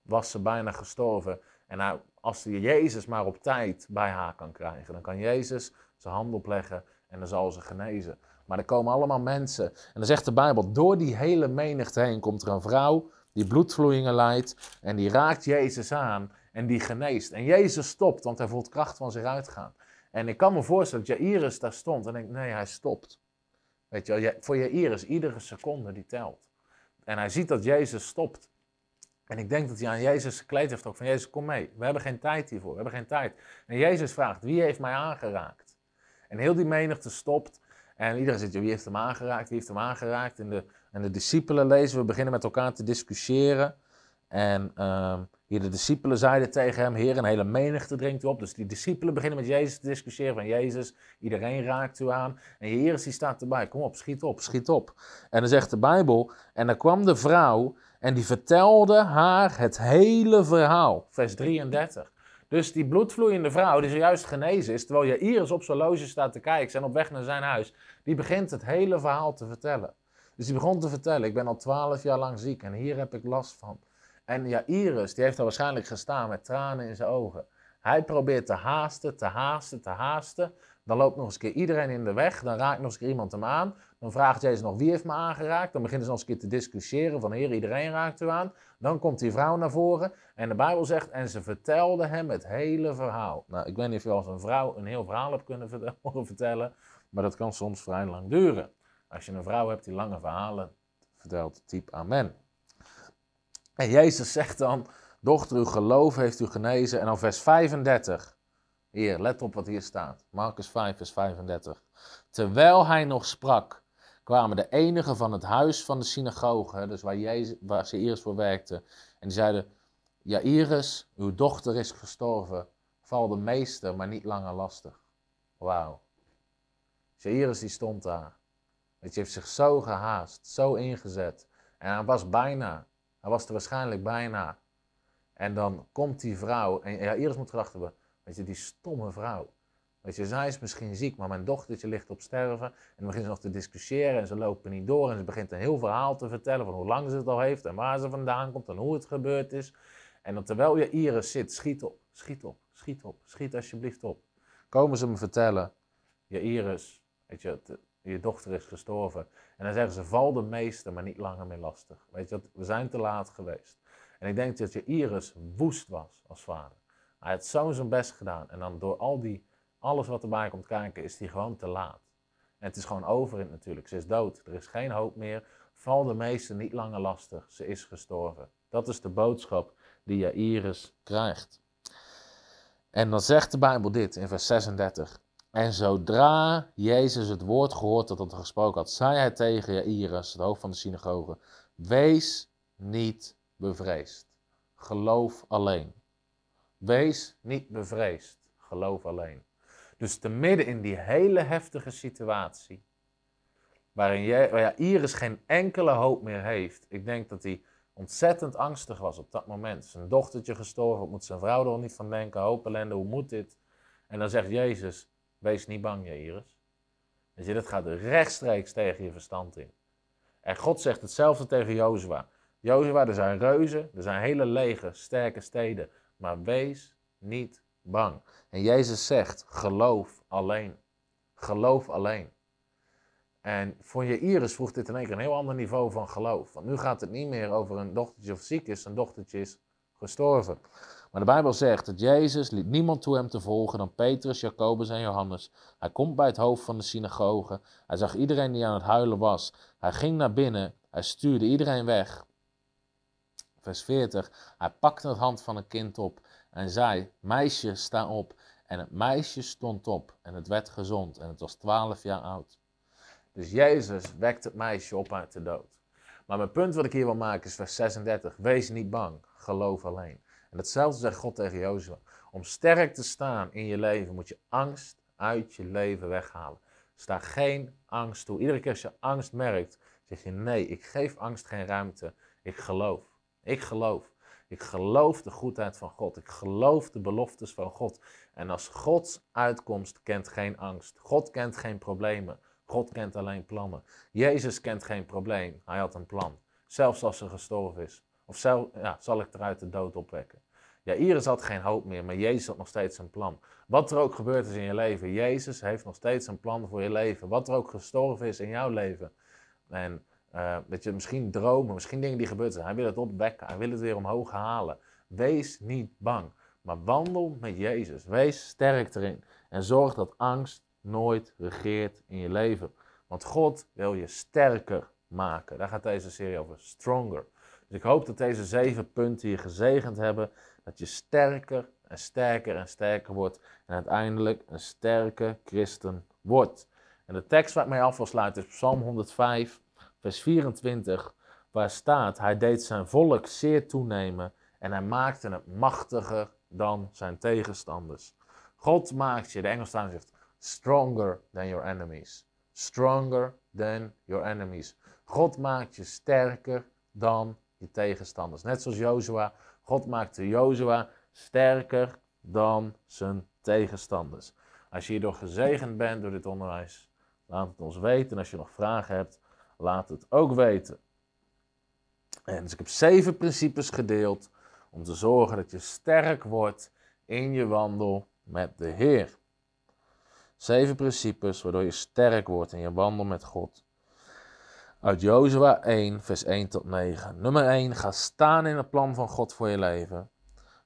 was ze bijna gestorven. En nou, als je Jezus maar op tijd bij haar kan krijgen, dan kan Jezus zijn hand opleggen en dan zal ze genezen. Maar er komen allemaal mensen. En dan zegt de Bijbel, door die hele menigte heen komt er een vrouw die bloedvloeien leidt en die raakt Jezus aan en die geneest. En Jezus stopt, want hij voelt kracht van zich uitgaan. En ik kan me voorstellen dat Jairus daar stond en denkt, nee, hij stopt. Weet je, voor Jairus, iedere seconde die telt. En hij ziet dat Jezus stopt. En ik denk dat hij aan Jezus gekleed heeft ook van, Jezus, kom mee. We hebben geen tijd hiervoor, we hebben geen tijd. En Jezus vraagt, wie heeft mij aangeraakt? En heel die menigte stopt. En iedereen zegt, wie heeft hem aangeraakt? Wie heeft hem aangeraakt? En de, en de discipelen lezen, we beginnen met elkaar te discussiëren. En uh, hier de discipelen zeiden tegen hem, Heer, een hele menigte dringt u op. Dus die discipelen beginnen met Jezus te discussiëren van Jezus, iedereen raakt u aan. En Jezus die staat erbij, kom op, schiet op, schiet op. En dan zegt de Bijbel, en dan kwam de vrouw en die vertelde haar het hele verhaal. Vers 33. Dus die bloedvloeiende vrouw, die zojuist genezen is, terwijl Jairus op zijn loge staat te kijken en op weg naar zijn huis, die begint het hele verhaal te vertellen. Dus die begon te vertellen, ik ben al twaalf jaar lang ziek en hier heb ik last van. En Jairus, die heeft er waarschijnlijk gestaan met tranen in zijn ogen. Hij probeert te haasten, te haasten, te haasten. Dan loopt nog eens een keer iedereen in de weg. Dan raakt nog eens een keer iemand hem aan. Dan vraagt Jezus nog wie heeft me aangeraakt. Dan beginnen ze nog eens een keer te discussiëren van heer, iedereen raakt u aan. Dan komt die vrouw naar voren en de Bijbel zegt en ze vertelde hem het hele verhaal. Nou, ik weet niet of je als een vrouw een heel verhaal hebt kunnen vertellen, maar dat kan soms vrij lang duren. Als je een vrouw hebt die lange verhalen vertelt, typ amen. En Jezus zegt dan, dochter, uw geloof heeft u genezen. En dan vers 35. Hier, let op wat hier staat. Marcus 5, vers 35. Terwijl hij nog sprak, kwamen de enigen van het huis van de synagoge, dus waar, Jezus, waar voor werkte, en die zeiden, Iris, uw dochter is gestorven, val de meester, maar niet langer lastig. Wauw. Jairus die stond daar. Weet je, heeft zich zo gehaast, zo ingezet. En hij was bijna. Hij was er waarschijnlijk bijna. En dan komt die vrouw. En Jairus moet gedacht hebben, weet je, die stomme vrouw. Weet je, zij is misschien ziek, maar mijn dochtertje ligt op sterven. En dan beginnen ze nog te discussiëren en ze lopen niet door. En ze begint een heel verhaal te vertellen van hoe lang ze het al heeft en waar ze vandaan komt en hoe het gebeurd is. En dan terwijl je Iris zit, schiet op, schiet op, schiet op, schiet alsjeblieft op. Komen ze me vertellen, je Iris, weet je, je dochter is gestorven. En dan zeggen ze, val de meester, maar niet langer meer lastig. Weet je, we zijn te laat geweest. En ik denk dat je Iris woest was als vader. Hij had zo zijn best gedaan. En dan door al die alles wat erbij komt kijken, is die gewoon te laat. En het is gewoon over in natuurlijk. Ze is dood. Er is geen hoop meer. Val de meesten niet langer lastig. Ze is gestorven. Dat is de boodschap die Jairus krijgt. En dan zegt de Bijbel dit in vers 36. En zodra Jezus het woord gehoord dat hij gesproken had, zei hij tegen Jairus, het hoofd van de synagoge, wees niet bevreesd. Geloof alleen. Wees niet bevreesd. Geloof alleen. Dus te midden in die hele heftige situatie, waarin waar ja, Iris geen enkele hoop meer heeft. Ik denk dat hij ontzettend angstig was op dat moment. Zijn dochtertje gestorven, moet zijn vrouw er al niet van denken? Hoop ellende, hoe moet dit? En dan zegt Jezus, wees niet bang, Iris. Dus je, dat gaat rechtstreeks tegen je verstand in. En God zegt hetzelfde tegen Jozua. Jozua, er zijn reuzen, er zijn hele lege, sterke steden. Maar wees niet bang. En Jezus zegt, geloof alleen. Geloof alleen. En voor je Iris voegt dit in één keer een heel ander niveau van geloof. Want nu gaat het niet meer over een dochtertje of ziek is, een dochtertje is gestorven. Maar de Bijbel zegt dat Jezus liet niemand toe hem te volgen dan Petrus, Jacobus en Johannes. Hij komt bij het hoofd van de synagoge. Hij zag iedereen die aan het huilen was. Hij ging naar binnen. Hij stuurde iedereen weg. Vers 40. Hij pakte het hand van een kind op en zei: Meisje, sta op. En het meisje stond op en het werd gezond en het was twaalf jaar oud. Dus Jezus wekt het meisje op uit de dood. Maar mijn punt wat ik hier wil maken is vers 36. Wees niet bang, geloof alleen. En hetzelfde zegt God tegen Jozua. Om sterk te staan in je leven moet je angst uit je leven weghalen. Sta geen angst toe. Iedere keer als je angst merkt, zeg je nee, ik geef angst geen ruimte. Ik geloof. Ik geloof. Ik geloof de goedheid van God. Ik geloof de beloftes van God. En als Gods uitkomst kent geen angst. God kent geen problemen. God kent alleen plannen. Jezus kent geen probleem. Hij had een plan. Zelfs als ze gestorven is. Of zelf, ja, zal ik eruit de dood opwekken. Ja, Iris had geen hoop meer, maar Jezus had nog steeds een plan. Wat er ook gebeurd is in je leven, Jezus heeft nog steeds een plan voor je leven. Wat er ook gestorven is in jouw leven. En uh, dat je misschien dromen, misschien dingen die gebeurd zijn. Hij wil het opwekken, hij wil het weer omhoog halen. Wees niet bang, maar wandel met Jezus. Wees sterk erin en zorg dat angst nooit regeert in je leven. Want God wil je sterker maken. Daar gaat deze serie over. Stronger. Dus ik hoop dat deze zeven punten je gezegend hebben. Dat je sterker en sterker en sterker wordt. En uiteindelijk een sterke christen wordt. En de tekst waar ik mee af wil sluiten is Psalm 105 vers 24, waar staat: Hij deed zijn volk zeer toenemen en hij maakte het machtiger dan zijn tegenstanders. God maakt je, de Engelstaal zegt, stronger than your enemies. Stronger than your enemies. God maakt je sterker dan je tegenstanders. Net zoals Jozua. God maakte Jozua sterker dan zijn tegenstanders. Als je hierdoor gezegend bent door dit onderwijs, laat het ons weten. En als je nog vragen hebt, laat het ook weten. En dus ik heb zeven principes gedeeld om te zorgen dat je sterk wordt in je wandel met de Heer. Zeven principes waardoor je sterk wordt in je wandel met God. Uit Jozua 1, vers 1 tot 9. Nummer 1, ga staan in het plan van God voor je leven.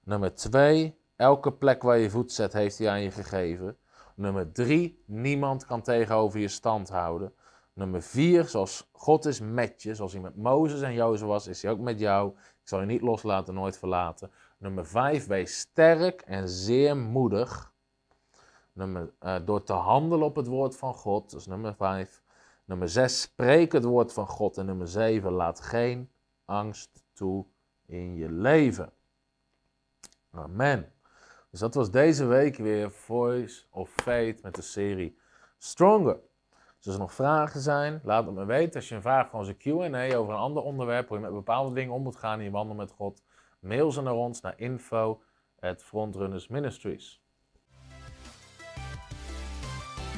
Nummer 2, elke plek waar je voet zet heeft hij aan je gegeven. Nummer 3, niemand kan tegenover je stand houden. Nummer vier, zoals God is met je, zoals hij met Mozes en Jozef was, is hij ook met jou. Ik zal je niet loslaten, nooit verlaten. Nummer vijf, wees sterk en zeer moedig. Nummer, uh, door te handelen op het woord van God, dat is nummer vijf. Nummer zes, spreek het woord van God. En nummer zeven, laat geen angst toe in je leven. Amen. Dus dat was deze week weer Voice of Faith met de serie Stronger. Dus als er nog vragen zijn, laat het me weten. Als je een vraag voor onze Q&A over een ander onderwerp, hoe je met bepaalde dingen om moet gaan in je wandel met God, mail ze naar ons naar info at Frontrunner's Ministries.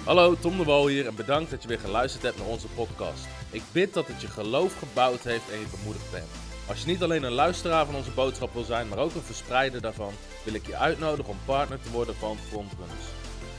Hallo, Tom de Wol hier en bedankt dat je weer geluisterd hebt naar onze podcast. Ik bid dat het je geloof gebouwd heeft en je bemoedigd bent. Als je niet alleen een luisteraar van onze boodschap wil zijn, maar ook een verspreider daarvan, wil ik je uitnodigen om partner te worden van Frontrunners.